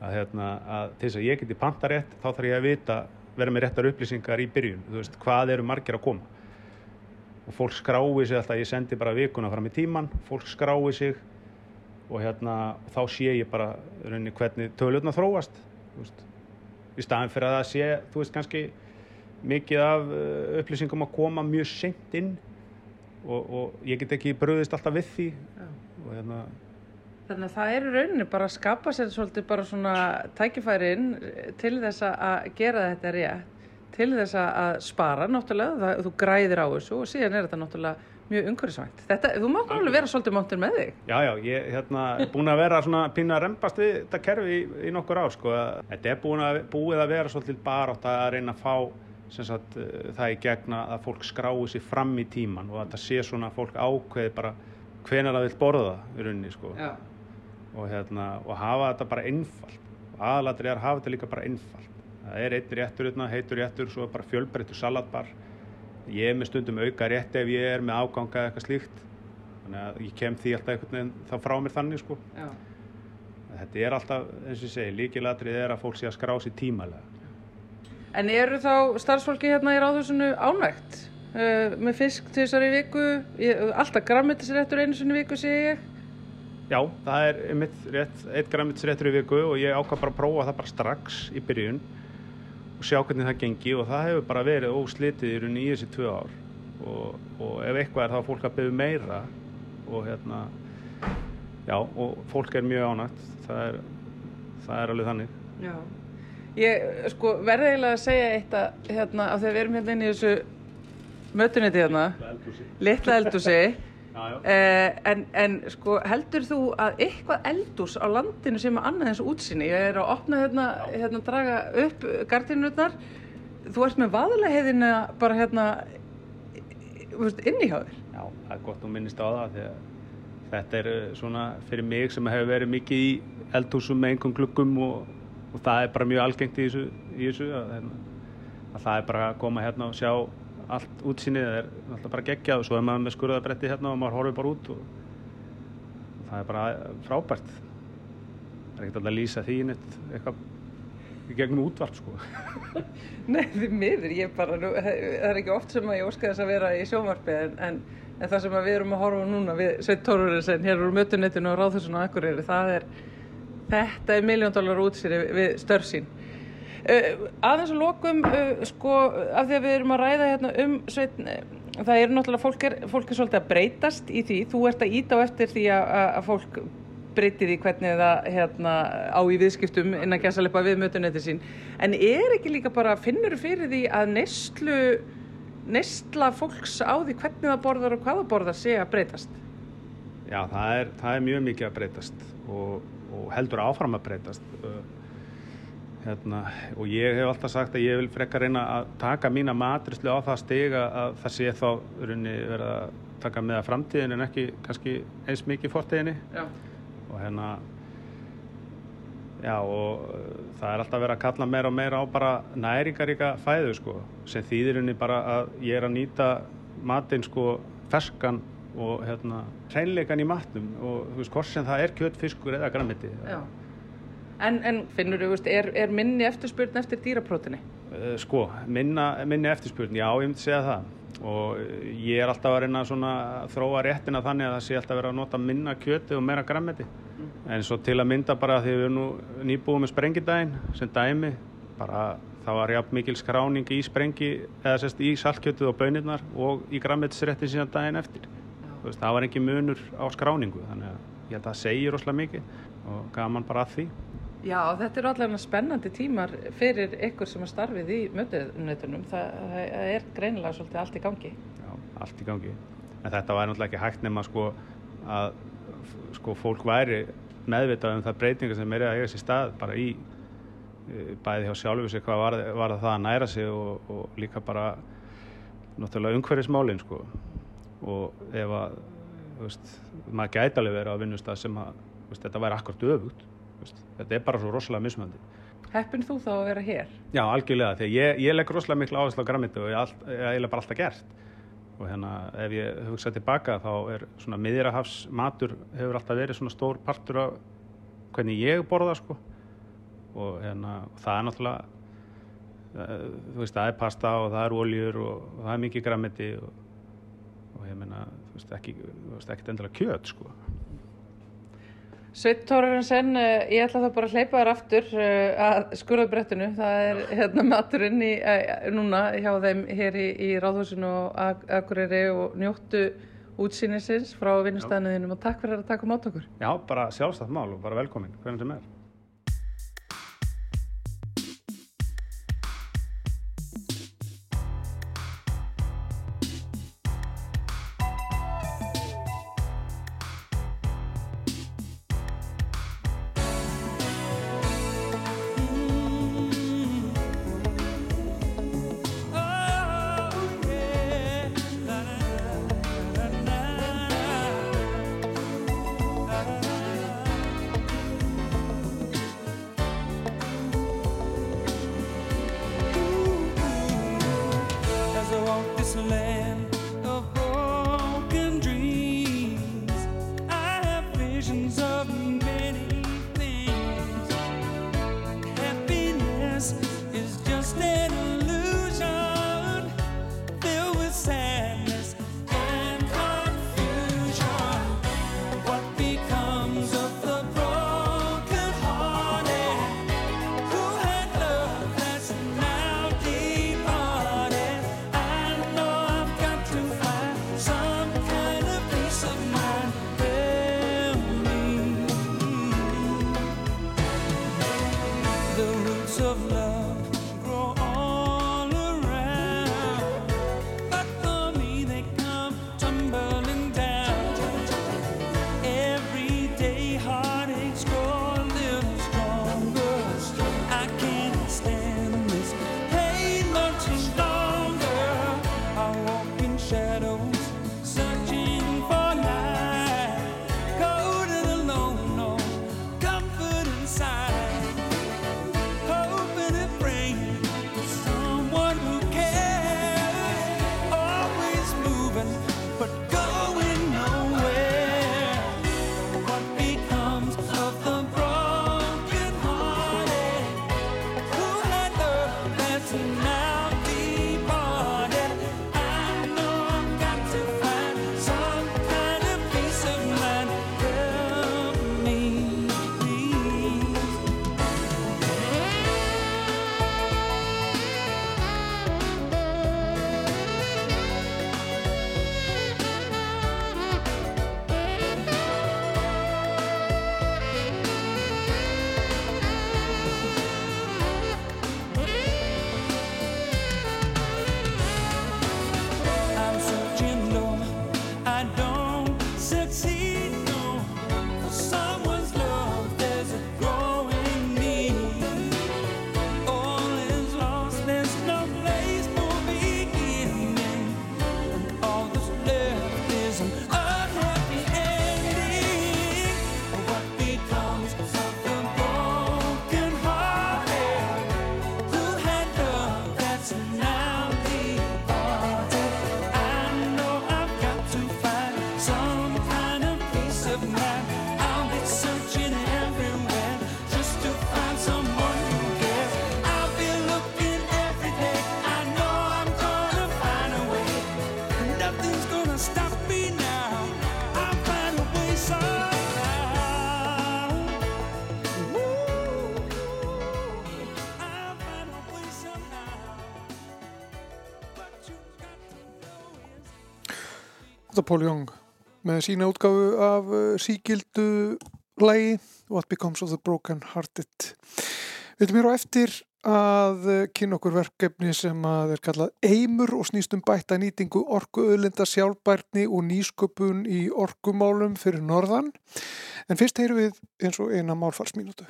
að, hérna, að til þess að ég geti panta rétt þá þarf ég að vita, vera með réttar upplýsingar í byrjun, þú veist, hvað eru margir að koma? Og fólk skrái sig alltaf, ég sendi bara vikuna fram í tíman fólk skrái sig og hérna, þá sé ég bara hvernig tölutna þróast þú veist, í staðin fyrir að það sé þú veist, kannski mikið af uh, upplýsingum að koma mjög seint inn og, og ég get ekki bröðist alltaf við því. Og hérna Þannig að það er í rauninni bara að skapa sér svolítið bara svona tækifærin til þess að gera þetta rétt, til þess að spara náttúrulega, það, þú græðir á þessu og síðan er þetta náttúrulega mjög umhverfisvænt. Þetta, þú má alveg vera svolítið máttur með þig. Já, já, ég hérna, er búin að vera svona pínu að rempast við þetta kerfi í, í nokkur ár, sko. Þetta er búin að, búið að vera svolítið barátt að reyna að fá sem sagt, eh, það í gegna að fólk skrái sér fram í tíman og að það sé svona fólk ákveði bara hvenar það vil borða í rauninni, sko. Já. Og, hérna, og hafa þetta bara einfalt. Og aðalatri er að hafa þetta líka bara einfalt. Það er einn réttur, hérna, heitur réttur, svo er bara fjölbreyttur salatbar. Ég er með stundum auka rétti ef ég er með áganga eða eitthvað slíkt. Þannig að ég kem því alltaf einhvern veginn þá frá mér þannig, sko. Já. Þetta er alltaf, eins og ég segi, líkilatrið er að fólk sé að skrá sér tímalega. En eru þá starfsfólki hérna í ráðhúsinu ánægt? Uh, með fisk til þessari viku, ég, alltaf grammetisréttur einu sinni viku sé ég. Já, það er einmitt rétt, eitt græmitsréttur í viku og ég ákvað bara að prófa það bara strax í byrjun og sjá hvernig það gengi og það hefur bara verið óslitið í rauninni í þessi tvö ár og, og ef eitthvað er þá fólk að byggja meira og hérna, já, og fólk er mjög ánægt, það er, það er alveg þannig. Já. Ég sko verði eiginlega að segja eitt að hérna að þegar við erum hérna inn í þessu mötuniti hérna, litla já. Eh, en, en sko heldur þú að eitthvað eldús á landinu sem er annað eins útsinni, ég er að opna hérna, hérna draga upp gardinutnar, þú ert með vaðalaheiðina bara hérna inni hjá þér. Já, það er gott að minnist á það því að þetta er eh, svona fyrir mig sem hefur verið mikið í eldhúsum með einhverjum gluggum og, og það er bara mjög algengt í þessu, í þessu að, hérna, að það er bara að koma hérna og sjá allt útsýnið er alltaf bara geggjað og svo er maður með skurðabretti hérna og maður horfir bara út og, það er bara frábært. Það er ekkert alltaf að lýsa því neitt eitthvað í gegnum útvarp sko. Nei, því miður, ég bara, nú, það er ekki oft sem að ég óska þess að vera í sjónvarpi en, en, en það sem við erum að horfa núna við Sveit Tórurinsson, hér úr mötunettinu og Ráðhúsinu og Akureyri, það er þetta er miljón dólar útsýri við störf sín. uh, aðeins að lokum uh, sko, af því að við erum að ræða hérna um Sveit það er náttúrulega fólk er, fólk er svolítið að breytast í því, þú ert að íta á eftir því að, að fólk breyti því hvernig það hérna, á í viðskiptum innan gæsalepa við mötunetti sín. En er ekki líka bara, finnur fyrir því að neyslu neysla fólks á því hvernig það borðar og hvað það borðar sé að breytast? Já, það er, það er mjög mikið að breytast og, og heldur áfram að breytast hérna, og ég hef alltaf sagt að ég vil frekka reyna að taka mína matrislu á það stiga að það sé þá runni verið að taka með að framtíðin en ekki kannski eins mikið fortíðinni. Já, og hérna já og uh, það er alltaf verið að kalla meira og meira á bara næringaríka fæðu sko sem þýðir henni bara að ég er að nýta matinn sko ferskan og hérna hreinleikan í matnum. Og þú veist hvort sem það er kjött, fiskur eða grammiti já En, en finnur þú, er, er minni eftirspurn eftir dýraprótini? Uh, sko, minna, minni eftirspurn, já, ég myndi segja það. Og uh, ég er alltaf að reyna að þróa réttina þannig að það sé alltaf verið að nota minna kjöti og meira grammeti en svo til að mynda bara því við erum nú nýbúið með sprengidaginn sem dæmi bara það var jafn mikil skráning í sprengi eða sérst í saltkjötið og bönirnar og í grammetisréttin síðan daginn eftir. Veist, það var ekki munur á skráningu þannig að ég held að það segir rosalega mikið og gaman bara að því Já, þetta eru allavega spennandi tímar fyrir ykkur sem er starfið í mötunetunum. Það, það er greinilega svolítið allt í gangi. Já, allt í gangi. En þetta væri náttúrulega ekki hægt nema sko að sko fólk væri meðvitað um það breytingar sem er að eiga sér stað bara í e, bæði hjá sjálfu sig hvað var, var það að næra sig og, og líka bara náttúrulega umhverfismálin sko og ef að veist, maður gæti alveg verið á vinnustaf sem að veist, þetta væri akkurat öfugt þú veist, þetta er bara svo rosalega mismöndi Heppin þú þá að vera hér? Já, algjörlega, því ég, ég legg rosalega miklu áherslu á grammiti og ég hef eiginlega bara alltaf gert. Og hérna ef ég hugsa tilbaka þá er svona miðjarahafs matur hefur alltaf verið svona stór partur af hvernig ég borða sko. Og hérna og það er náttúrulega uh, þú veist það er pasta og það er oljur og, og það er mikið grammiti og, og ég meina þú veist ekki, ekkert endilega kjöt sko Sveit Tórarensen, ég ætla það bara að hleypa þér aftur uh, að skurðabrettinu. Það er hérna maturinn í, uh, núna hjá þeim hér í, í Ráðhúsinu og Ak Akureyri og njóttu útsýnisins frá vinnustæðinuðinum og takk fyrir að taka mát okkur. Já, bara sjálfstætt mál og bara velkomin, hvernig sem er. Paul Young með sína útgáfu af uh, síkildu lægi What Becomes of the Broken Hearted. Við viljum hér á eftir að uh, kynna okkur verkefni sem að er kallað eimur og snýst um bætta nýtingu orkuöðlinda sjálfbærni og nýsköpun í orkumálum fyrir norðan. En fyrst heyrum við eins og eina málfarsmínútu.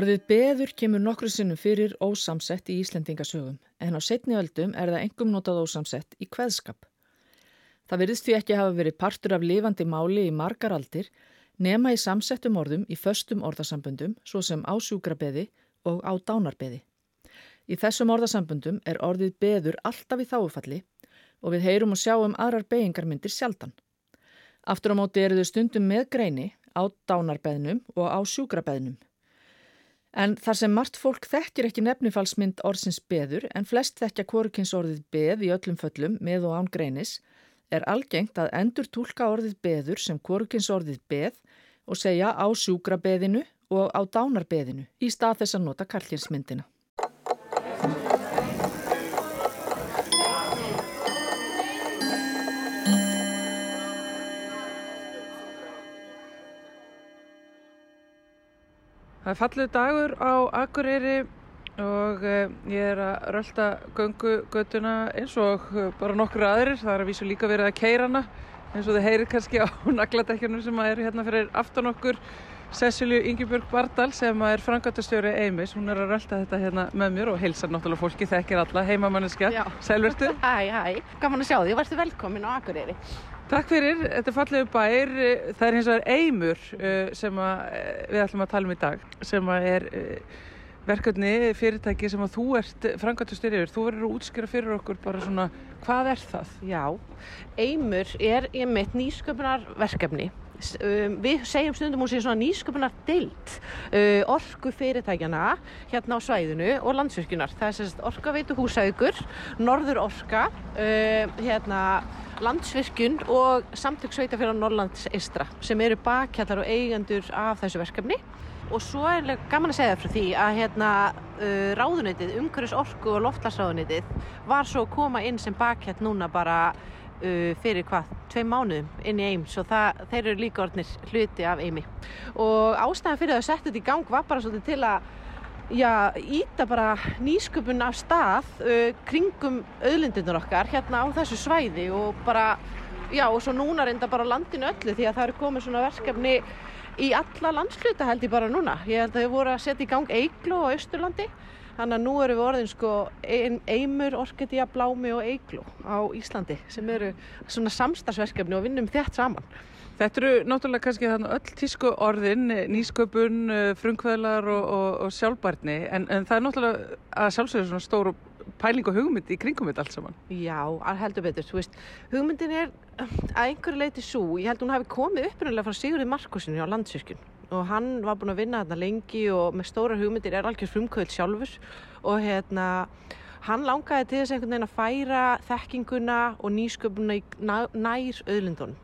Orðið beður kemur nokkru sinnum fyrir ósamsett í Íslendingasögum en á setni öldum er það engum notað ósamsett í kveðskap. Það virðist því ekki hafa verið partur af lifandi máli í margar aldir nema í samsettum orðum í föstum orðasamböndum svo sem á sjúkrabeði og á dánarbeði. Í þessum orðasamböndum er orðið beður alltaf í þáufalli og við heyrum og sjáum aðrar beigingarmyndir sjaldan. Aftur á móti eru þau stundum með greini á dánarbeðnum og á sjúkrabeðnum. En þar sem margt fólk þekkir ekki nefnifalsmynd orðsins beður en flest þekkja hvorukins orðið beð í öllum föllum með og án greinis er algengt að endur tólka orðið beður sem hvorukins orðið beð og segja á sjúkrabeðinu og á dánarbeðinu í stað þess að nota kallkinsmyndina. Það er fallið dagur á Akureyri og uh, ég er að rölda göngugötuna eins og uh, bara nokkur aðrir. Það er að vísu líka verið að keira hana eins og þið heyrir kannski á nagladekkjunum sem eru hérna fyrir aftan okkur. Cecilju Ingebjörg Bardal sem er frangatastjóri Eimis, hún er að rölda þetta hérna með mér og heilsar náttúrulega fólki, þekkir alla, heimamanneskja, Já. sælvertu. Hæ, hæ, gaman að sjá því, varstu velkomin á Akureyri. Takk fyrir, þetta er fallegu bær, það er hins vegar Eimur uh, sem eh, við ætlum að tala um í dag, sem er uh, verkefni, fyrirtæki sem að þú ert frangatastjóri yfir, þú verður að útskýra fyrir okkur bara svona, hvað er það? Já, Eimur er ég mitt nýsköpunar verkefni. Um, við segjum stundum hún sé svona nýsköpunar deilt uh, orku fyrirtækjana hérna á svæðinu og landsvirkjunar. Það er sérst orkaveitu húsaukur, norður orka, uh, hérna landsvirkjun og samtök sveitafélag Norrlands Eistra sem eru bakkjallar og eigendur af þessu verkefni. Og svo er gaman að segja frá því að hérna, uh, ráðuneytið, umhverfis orku og loftlagsráðuneytið var svo að koma inn sem bakkjall núna bara uh, fyrir hvað, tvei mánuðum inn í eim svo það, þeir eru líka orðnir hluti af eimi. Og ástæðan fyrir að setja þetta í gang var bara svolítið til að já, íta bara nýsköpun af stað uh, kringum auðlindunar okkar hérna á þessu svæði og bara, já og svo núna reynda bara landinu öllu því að það eru komið svona verkefni í alla landsluta held ég bara núna. Ég held að þau voru að setja í gang Eiglu á Austurlandi Þannig að nú erum við orðin sko ein, Eimur, Orkidía, Blámi og Eiglu á Íslandi sem eru svona samstagsverkefni og vinnum þétt saman. Þetta eru náttúrulega kannski þannig öll tísku orðin, nýsköpun, eh, frumkvöðlar og, og, og sjálfbærni en, en það er náttúrulega að sjálfsögja svona stóru pæling og hugmynd í kringum þetta allt saman. Já, að heldur betur, þú veist, hugmyndin er að einhverju leiti svo, ég held hún hafi komið upprunalega frá Sigurði Markusinni á landsvirkjun og hann var búinn að vinna þarna lengi og með stórar hugmyndir er algjör frumkvöld sjálfur. Og hérna hann langaði til þess einhvern veginn að færa þekkinguna og nýsköpuna í nær auðlindunum.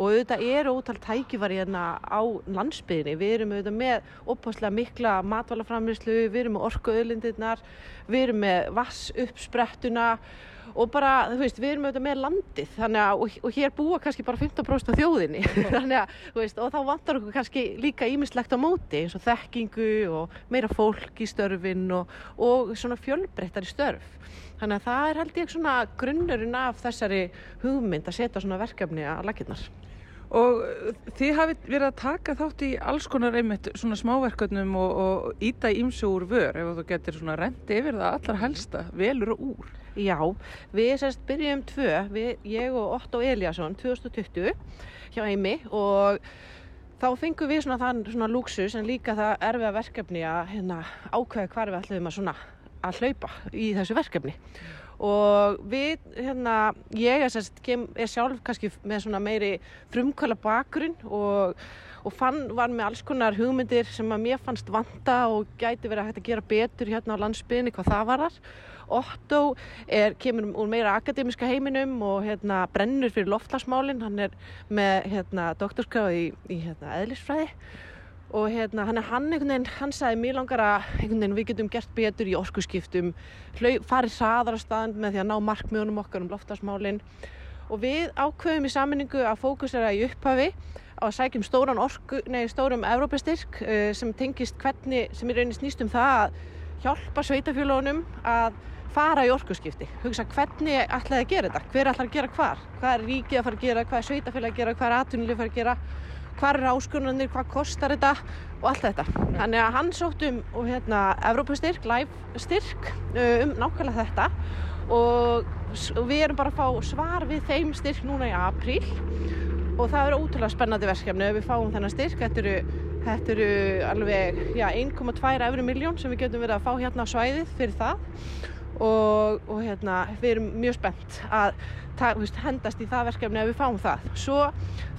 Og auðvitað eru ótal tækifæri hérna á landsbyðinni, við erum auðvitað með opaslega mikla matvælaframlýslu, við erum með orku auðlindirnar, við erum með vass uppsprettuna og bara, þú veist, við erum auðvitað með landið að, og, og hér búa kannski bara 15% af þjóðinni. Að, veist, og þá vantar okkur kannski líka ímislegt á móti eins og þekkingu og meira fólk í störfin og, og svona fjölbreyttari störf. Þannig að það er held ég svona grunnurinn af þessari hugmynd að setja svona verkefni að lakirnar Og uh, þið hafið verið að taka þátt í alls konar einmitt svona smáverkefnum og, og íta ímsu úr vör ef þú getur svona rendi yfir það allar helsta, velur og úr. Já, við sérst byrjum tvö, við, ég og Otto Eliasson 2020 hjá Eimi og þá fengum við svona þann svona lúksus en líka það erfiða verkefni að hérna, ákveða hvar við ætlum að svona að hlaupa í þessu verkefni og við, hérna, ég er, sérst, kem, er sjálf kannski með svona meiri frumkvæla bakgrunn og, og fann, var með alls konar hugmyndir sem að mér fannst vanta og gæti verið hægt að gera betur hérna á landsbyðinni hvað það varar. Otto er, kemur úr meira akademiska heiminum og hérna, brennur fyrir loftlagsmálinn, hann er með hérna, doktorskráð í, í hérna, eðlisfræði. Og hérna, hann, er- hann, veginn, hann sagði mér langar að við getum gert betur í orkuskiptum, hlau, farið staðan með því að ná markmiðunum okkar um loftlagsmálinn og við ákveðum í sammenningu að fókusera í upphafi á að sækjum stóran orku, nei, stórum Evrópastyrk uh, sem tengist hvernig, sem í rauninni snýst um það að hjálpa sveitafélónum að fara í orkuskipti, hugsa hvernig ætlaði að gera þetta, hver ætlar að gera hvar, hvað er ríkið að fara að gera, hvað er sveitafélag að gera, hvað er atvinnulíf að fara að gera, hvað er áskonunir, hvað kostar þetta? Og allt þetta. Þannig að hann sótt um hérna Evrópustyrk, live styrk uh, um nákvæmlega þetta. Og og við erum bara að fá svar við þeim styrk núna í apríl. Og það eru ótrúlega spennandi verkefni ef við fáum þennan styrk. Þetta eru, þetta eru alveg já, 1,2 efri miljón sem við getum verið að fá hérna á svæðið fyrir það og, og hérna, við erum mjög spennt að ta, veist, hendast í það verkefni ef við fáum það. Svo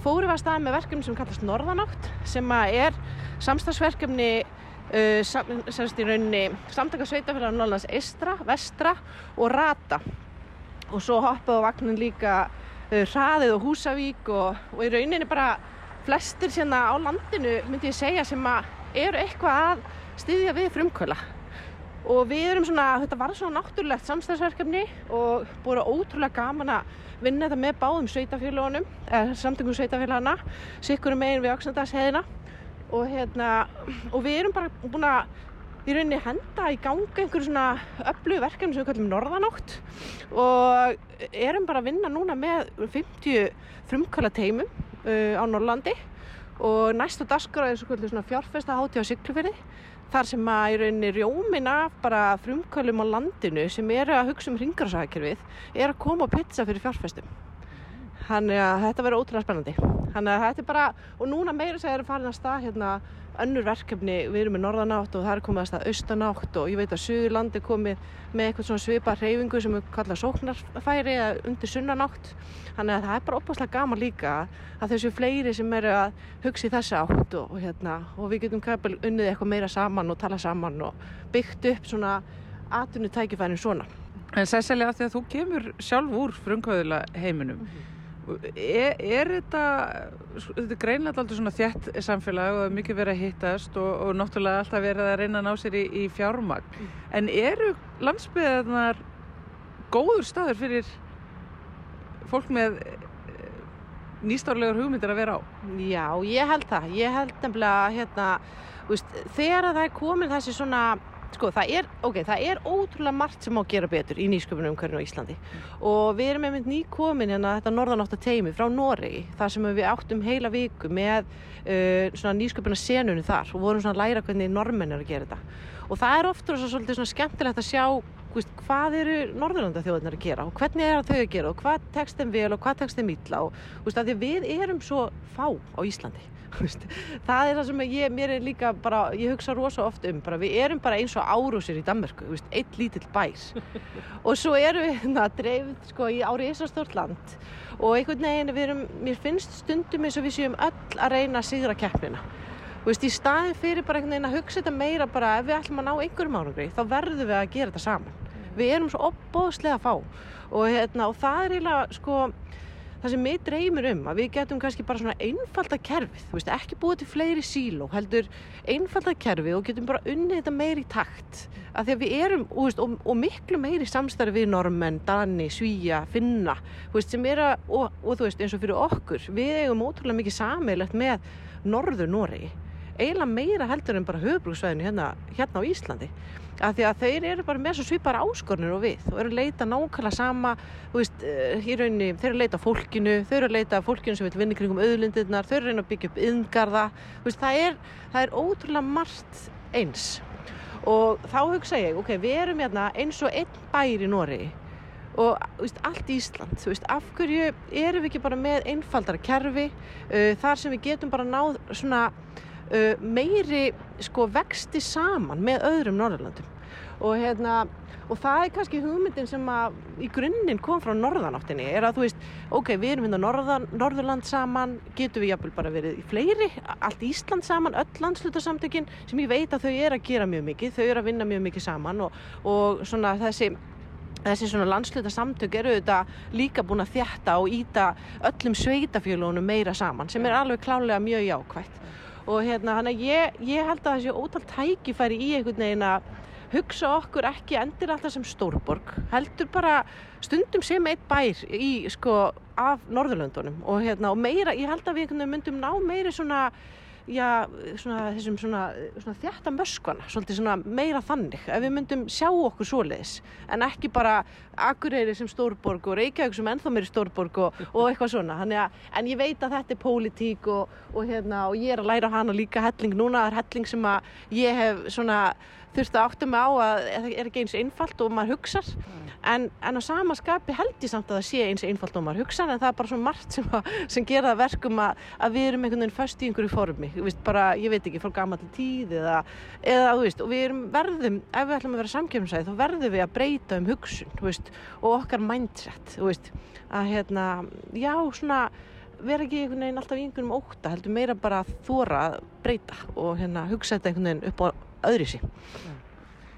fórum við að staða með verkefni sem kallast Norðanátt sem að er samstagsverkefni uh, sam, semst í rauninni samtaka sveitafélag Norðlands Eistra, Vestra og Rata og svo hoppaði á vagnin líka uh, hraðið og Húsavík og, og í rauninni bara flestir sérna á landinu myndi ég segja sem að eru eitthvað að styðja við frumkvöla og við erum svona, þetta var svona náttúrulegt samstæðsverkefni og búið ótrúlega gaman að vinna þetta með báðum sveitafélagunum, eða samtökum sveitafélagana, sikkurum megin við Öxnadalsheiðina. Og hérna, og við erum bara búin að í rauninni henda í ganga einhverju svona öflugu verkefni sem við kallum Norðanátt. Og erum bara að vinna núna með 50 frumkvæla teimum uh, á Norrlandi og næstu dagskrá er svona fjárfesta hátíð á Siglufirði þar sem að í rauninni rjómin af bara frumkvölum á landinu sem eru að hugsa um ringarsækjörfið er að koma á pizza fyrir fjárfestum Þannig að þetta verður ótrúlega spennandi. Þannig að þetta er bara, og núna meira segja er farin að stað hérna önnur verkefni, við erum með norðanátt og það er komið að stað austanátt og ég veit að Suðurland er komið með eitthvað svona svipa hreyfingu sem við kalla sóknarfæri eða undir sunnanátt. Þannig að það er bara opaslega gaman líka að þessu fleiri sem eru að hugsa í þessa átt og, og, hérna, og við getum kapil unnið eitthvað meira saman og tala saman og byggt upp svona atvinnutækifærin svona. En því að þú kemur sjálf úr frumkvöðula heiminum, er, er þetta, þetta er greinlega alltaf svona þjætt samfélag og mikið verið að hittast og, og náttúrulega alltaf verið að reyna að ná sér í, í fjármagn. En eru landsbyðarnar góður staður fyrir fólk með nýstárlegar hugmyndir að vera á? Já, ég held það. Ég held nefnilega, hérna, veist, þegar að það er komin þessi svona, sko, það er, ok, það er ótrúlega margt sem má gera betur í nýsköpunum umhverfinu á Íslandi. Og við erum einmitt nýkomin hérna þetta norðanátta teimi frá Noregi, þar sem við áttum heila viku með uh, svona nýsköpuna senunum þar og vorum svona að læra hvernig normenn er að gera þetta. Og það er ofta svo, svolítið svona skemmtilegt að sjá þú veist, hvað eru Norðurlanda þjóðunar að gera og hvernig er þau að gera og hvað tekst þeim vel og hvað tekst þeim illa og að að við erum svo fá á Íslandi. það er það sem ég, mér er líka bara, ég hugsa rosa oft um bara, við erum bara eins og árúsir í Danmörku eitt lítill bær. Og svo erum við hérna dreifð sko, í ári Ísastort land. Og einhvern veginn við erum, mér finnst stundum eins og við séum öll að reyna að sigra keppnina. Þú veist, í staðin fyrir bara einhvern veginn að hugsa þetta meira bara ef við ætlum að ná einhverjum árangri þá verðum við að gera þetta saman. Við erum svo opbóðslega fá. Og, hérna, og það er eiginlega sko það sem mig dreymir um að við getum kannski bara svona einfalda kerfið, þú veist, ekki búið til fleiri síló, heldur einfalda kerfið og getum bara unnið þetta meiri takt. Að því að við erum, og, veist, og, og miklu meiri samstarfi við normenn, dani, svíja, finna, þú veist, sem er að, og, og þú veist, eins og fyrir okkur, við eigum ótrúlega mikið sammeilegt með norður Noregi eiginlega meira heldur en bara höfubrúksvæðinu hérna, hérna á Íslandi af því að þeir eru bara með svo svipar áskornir og við og eru að leita nákvæmlega sama veist, eh, í rauninni, þeir eru að leita fólkinu þeir eru að leita fólkinu sem vil vinna kringum auðlindirnar, þeir eru að reyna að byggja upp yðngarða það það er ótrúlega margt eins. Og þá hugsa ég, ok, við erum hérna eins og einn bær í Noregi og veist, allt Ísland, þú veist, af hverju erum við ekki bara með einfaldara kerfi uh, þar sem við getum bara náð svona meiri sko vexti saman með öðrum Norðurlandum og hérna og það er kannski hugmyndin sem að í grunninn kom frá norðanáttinni er að þú veist, ok, við erum hérna norðan, Norðurland saman, getum við jafnvel bara verið í fleiri, allt Ísland saman öll landslutasamtökin sem ég veit að þau er að gera mjög mikið, þau eru að vinna mjög mikið saman og, og svona þessi þessi svona landsluta samtök eru auðvitað líka búin að þjætta og íta öllum sveitafjöluunum meira saman sem er alveg klálega mjög jákvætt og hérna hann að ég, ég held að þessi ótal tækifæri í einhvern veginn að hugsa okkur ekki endir alltaf sem stórborg heldur bara stundum sem eitt bær í sko af Norðurlöndunum. Og hérna og meira, ég held að við einhvern veginn myndum ná meiri svona já, svona, þessum svona, svona þjætta möskvana, svolítið svona meira þannig, ef við myndum sjá okkur svoleiðis, en ekki bara Akureyri sem stórborg og Reykjavík sem ennþá meiri stórborg og, og eitthvað svona, að, en ég veit að þetta er pólitík og, og hérna, og ég er að læra hana líka helling. Núna, það er helling sem að ég hef svona þurfti að átta mig á að það er ekki eins einfalt og maður hugsar. En, en á sama skapi held ég samt að það sé eins einfalt og maður hugsar en það er bara svona margt sem, að, sem gera verkum að, að við erum einhvern veginn föst í einhverju formi. Veist, bara, ég veit ekki, frá gammal tíð eða, eða veist, og við erum verðum ef við ætlum að vera samkjöfnsæði þá verðum við að breyta um hugsun veist, og okkar mindset að hérna já, svona vera ekki einhvern veginn alltaf í einhvernum óta, heldur meira bara að þóra að breyta og hérna hugsa þetta einhvern veginn upp á öðri sí.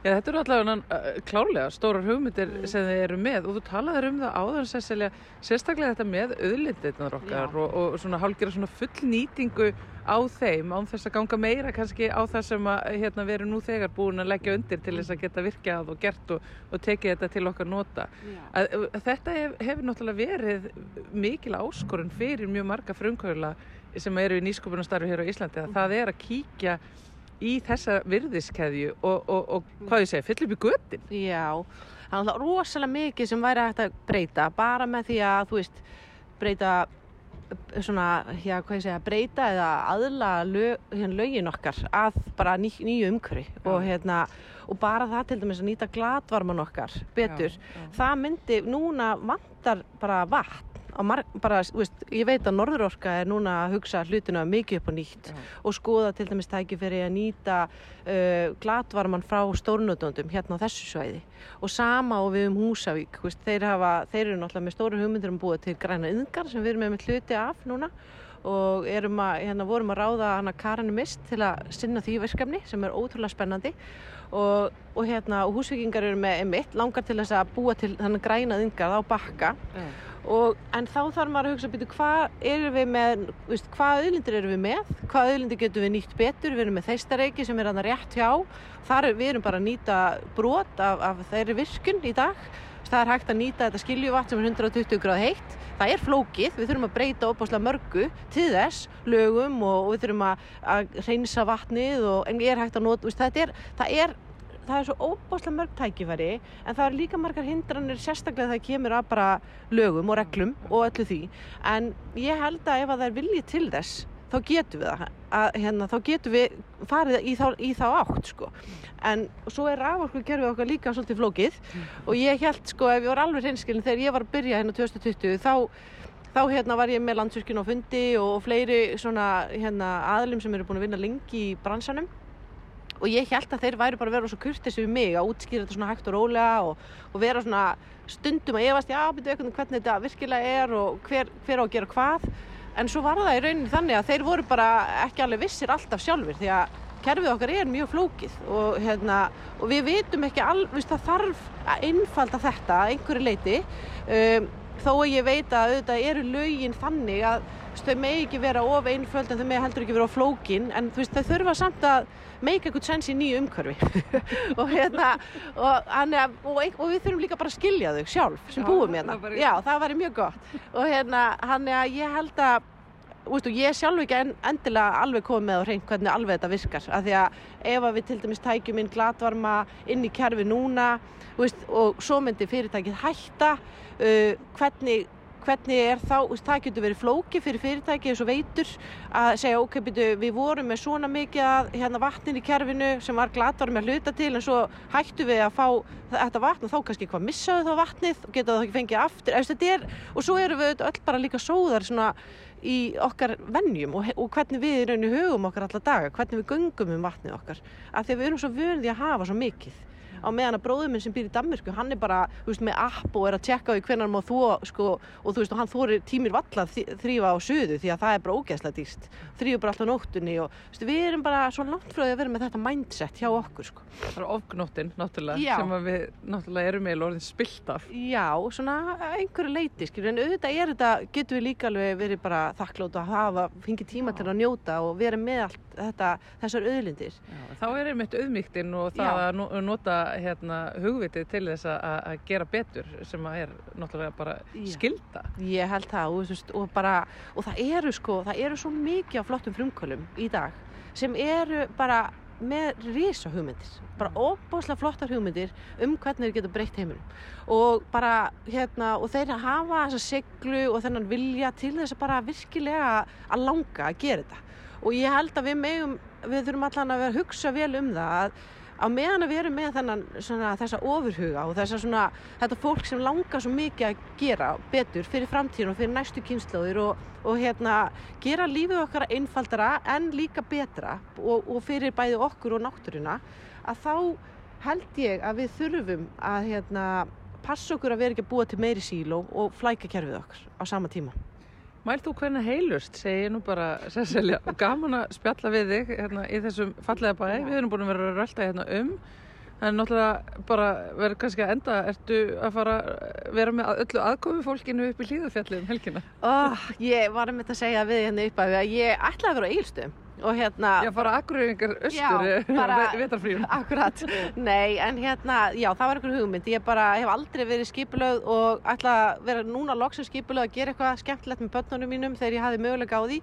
Já, þetta eru allavega klárlega stórar hugmyndir sem þið eru með og þú talaður um það áður Cecilia, sérstaklega þetta með auðlindirnar okkar og, og svona hálfgera svona full nýtingu á þeim án þess að ganga meira kannski á það sem að hérna, við erum nú þegar búin að leggja undir til þess að geta virkjað og gert og, og tekið þetta til okkar nota. Að, þetta hef, hefur náttúrulega verið mikil áskorun fyrir mjög marga frumkvöla sem eru í nýsköpunastarfi hér á Íslandi að það er að kíkja í þessa virðiskeðju og, og, og hvað ég segi, fyll upp í göttin. Já, það er alltaf rosalega mikið sem væri hægt að breyta bara með því að, þú veist, breyta svona, já, hvað ég segja, breyta eða aðla lög, hérna, lögin okkar að bara ný, nýju umhverfi og hérna, og bara það til dæmis að nýta glatvarman okkar betur, Já, já. það myndi, núna vantar bara vatn bara, veist, ég veit að Norðurorka er núna að hugsa hlutina mikið upp á nýtt Já. og skoða til dæmis tækifæri að nýta uh, glatvarman frá stórnötundum hérna á þessu svæði. Og sama og við um Húsavík veist, þeir, hafa, þeir eru náttúrulega með stóru hugmyndir um búið til græna yðngar sem við erum með hluti af núna og erum að, hérna, vorum að ráða hana Karinu Mist til að sinna því verkefni sem er ótrúlega spennandi. Og, og, hérna, og húsvíkingar eru með mitt langar til þess að búa til þannig græna yðngar á bakka Og, en þá þarf maður að hugsa býtu hvað erum við með, veist, hvað auðlindir erum við með, hvað auðlindir getum við nýtt betur, við erum með þeistareiki sem er hann rétt hjá, þar er, við erum bara að nýta brot af, af þeirri virkun í dag, það er hægt að nýta þetta skiljuvatn sem er 120 gráð heitt, það er flókið, við þurfum að breyta opáslega mörgu til þess, lögum og, og við þurfum að, að reynsa vatnið og en er hægt að nota, veist, þetta er, það er það er svo óbáslega mörg tækifæri en það eru líka margar hindranir sérstaklega það kemur að bara lögum og reglum og öllu því en ég held að ef að það er viljið til þess þá getum við það að, hérna, þá getum við farið í þá, í þá átt sko. en svo er raforku kerfið okkar líka svolítið flókið og ég held sko ef ég var alveg hreinskilin þegar ég var að byrja hérna 2020 þá Þá hérna var ég með landsvirkjun á fundi og fleiri svona hérna aðlum sem eru búin að vinna lengi í bransanum og ég held að þeir væri bara að vera svo kurtis við mig að útskýra þetta svona hægt og rólega og, og vera svona stundum að efast, já, byrju eitthvað hvernig þetta virkilega er og hver, hver á að gera hvað. En svo var það í rauninni þannig að þeir voru bara ekki alveg vissir alltaf sjálfur því að kerfið okkar er mjög flókið og, hérna, og við vitum ekki alveg, það þarf að einfalda þetta einhverju leiti um, þó að ég veit að auðvitað eru lögin þannig að þau megi ekki vera of einföld en þau megi heldur ekki vera of flókin. En þú veist, þau þurfa samt að make eitthvað sens í nýju umhverfi. Og hérna og, hann, og, og við þurfum líka bara að skilja þau sjálf sem Já, búum hérna. það já, það væri mjög gott. Og hérna, hann er að ég held að Ústu, ég er sjálf ekki en, endilega alveg komið með á hreint hvernig alveg þetta virkar. Af því að ef við til dæmis tækjum inn glatvarma inn í kerfi núna úst, og svo myndi fyrirtækið hætta uh, hvernig hvernig er þá, það getur verið flóki fyrir fyrirtæki eins og veitur að segja ok, byrju, við vorum með svona mikið að, hérna vatnin í kerfinu sem var glatvarmi að hluta til en svo hættu við að fá þetta vatn og þá kannski hvað missaðu þá vatnið og geta það ekki fengið aftur. Eftir, er, og svo erum við öll bara líka sóðar svona í okkar vennjum og, og hvernig við í rauninu hugum okkar alla daga, hvernig við göngum um vatnið okkar af því að við erum svo vöndi að hafa svo mikið á meðan að bróður minn sem býr í Danmörku hann er bara þú veist, með app og er að tjekka á því hvenær má þú sko, og þú veist og hann þorir tímir valla að þ- þrífa á suðu því að það er bara ógeðslega dýrt. Þrýfa bara alltaf nóttunni og þú veist, við erum bara svo langt frá því að vera með þetta mindset hjá okkur sko. Það er ofgnóttin, náttúrulega, sem við náttúrulega erum með orðin spilt af. Já, svona einhverju leiti skilur, en auðvitað er þetta, getum við líka alveg verið bara þakklóta að hafa, að að hérna, hugvitið til þess að, að gera betur sem að er náttúrulega bara skilda. Ég held það og, og, bara, og það eru sko, það eru svo mikið af flottum frumkvölum í dag sem eru bara með risa hugmyndir, bara óbáslega flottar hugmyndir um hvernig þeir geta breytt heiminum. Og bara hérna og þeir hafa þessa seglu og þennan vilja til þess að bara virkilega að langa að gera þetta. Og ég held að við megum, við þurfum allan að vera að hugsa vel um það að á meðan að við erum með þennan, svona, þessa ofurhuga og þessa svona, þetta fólk sem langar svo mikið að gera betur fyrir framtíðin og fyrir næstu kynnslóðir og, og hérna, gera lífið okkar einfaldara en líka betra og, og fyrir bæði okkur og náttúruna að þá held ég að við þurfum að hérna, passa okkur að vera ekki að búa til meiri síló og flæka kerfið okkur á sama tíma. Mælt þú hvernig heilust, segi ég nú bara, og gaman að spjalla við þig hérna, í þessum fallega bæ. Við erum búin að vera að rölda hérna um. Er náttúrulega bara verður kannski að enda, ertu að fara að vera með öllu aðkomi fólkinu upp í hlýðafjallið um helgina? Oh, ég var um þetta að segja við hérna upp að ég ætlaði að vera á Ílstum og hérna Já, fara akkurýringar austur, Já, bara- vetarfríum. Akkurat, nei, en hérna, já, það var einhver hugmynd. Ég bara hef aldrei verið skipulögð og ætla að vera núna loksins skipulögð að gera eitthvað skemmtilegt með börnunum mínum þegar ég hafði mögulega á því.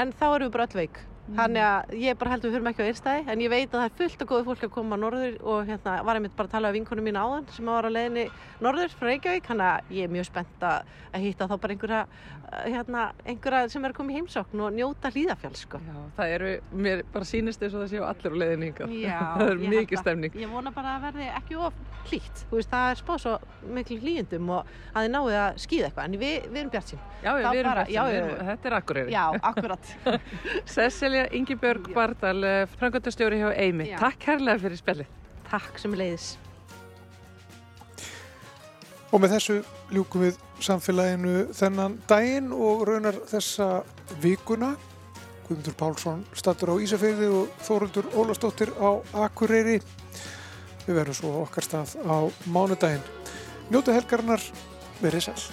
En þá erum við bara öll veik. Þannig að ég bara held að við fyrir ekki á einstæði, en ég veit að það er fullt af góðu fólk að koma á norður og hérna var einmitt bara að tala við vinkonum mín áðan sem var á leiðinni norður frá Reykjavík, þannig að ég er mjög spennt að hitta þá bara einhverja, uh, hérna, einhverja sem er koma í heimsókn og njóta hlýðafjall, sko. Já, það eru, mér bara sýnist þess að það séu allir á leiðin hingað. Já, það er ég mikið stemning. Ég vona bara að verði ekki of hlýtt. Þú veist, það er spáð svo miklu hlýjendum og að þið náðu að skýða eitthvað. En við, við erum bjart sín. Já, já, við erum já, já. þetta er akkurýri. Já, akkurat. Cecilia Ingibjörg Bardal, frangöndastjóri hjá Eimi. Já. Takk kærlega fyrir spjallið. Takk sem leiðis. Og með þessu ljúkum við samfélaginu þennan daginn og raunar þessa vikuna. Guðmundur Pálsson stattur á Ísafeyði og Þóruldur Ólastóttir á Akureyri. Við verðum svo okkar stað á mánudaginn. Njóta helgarnar, verið sæl.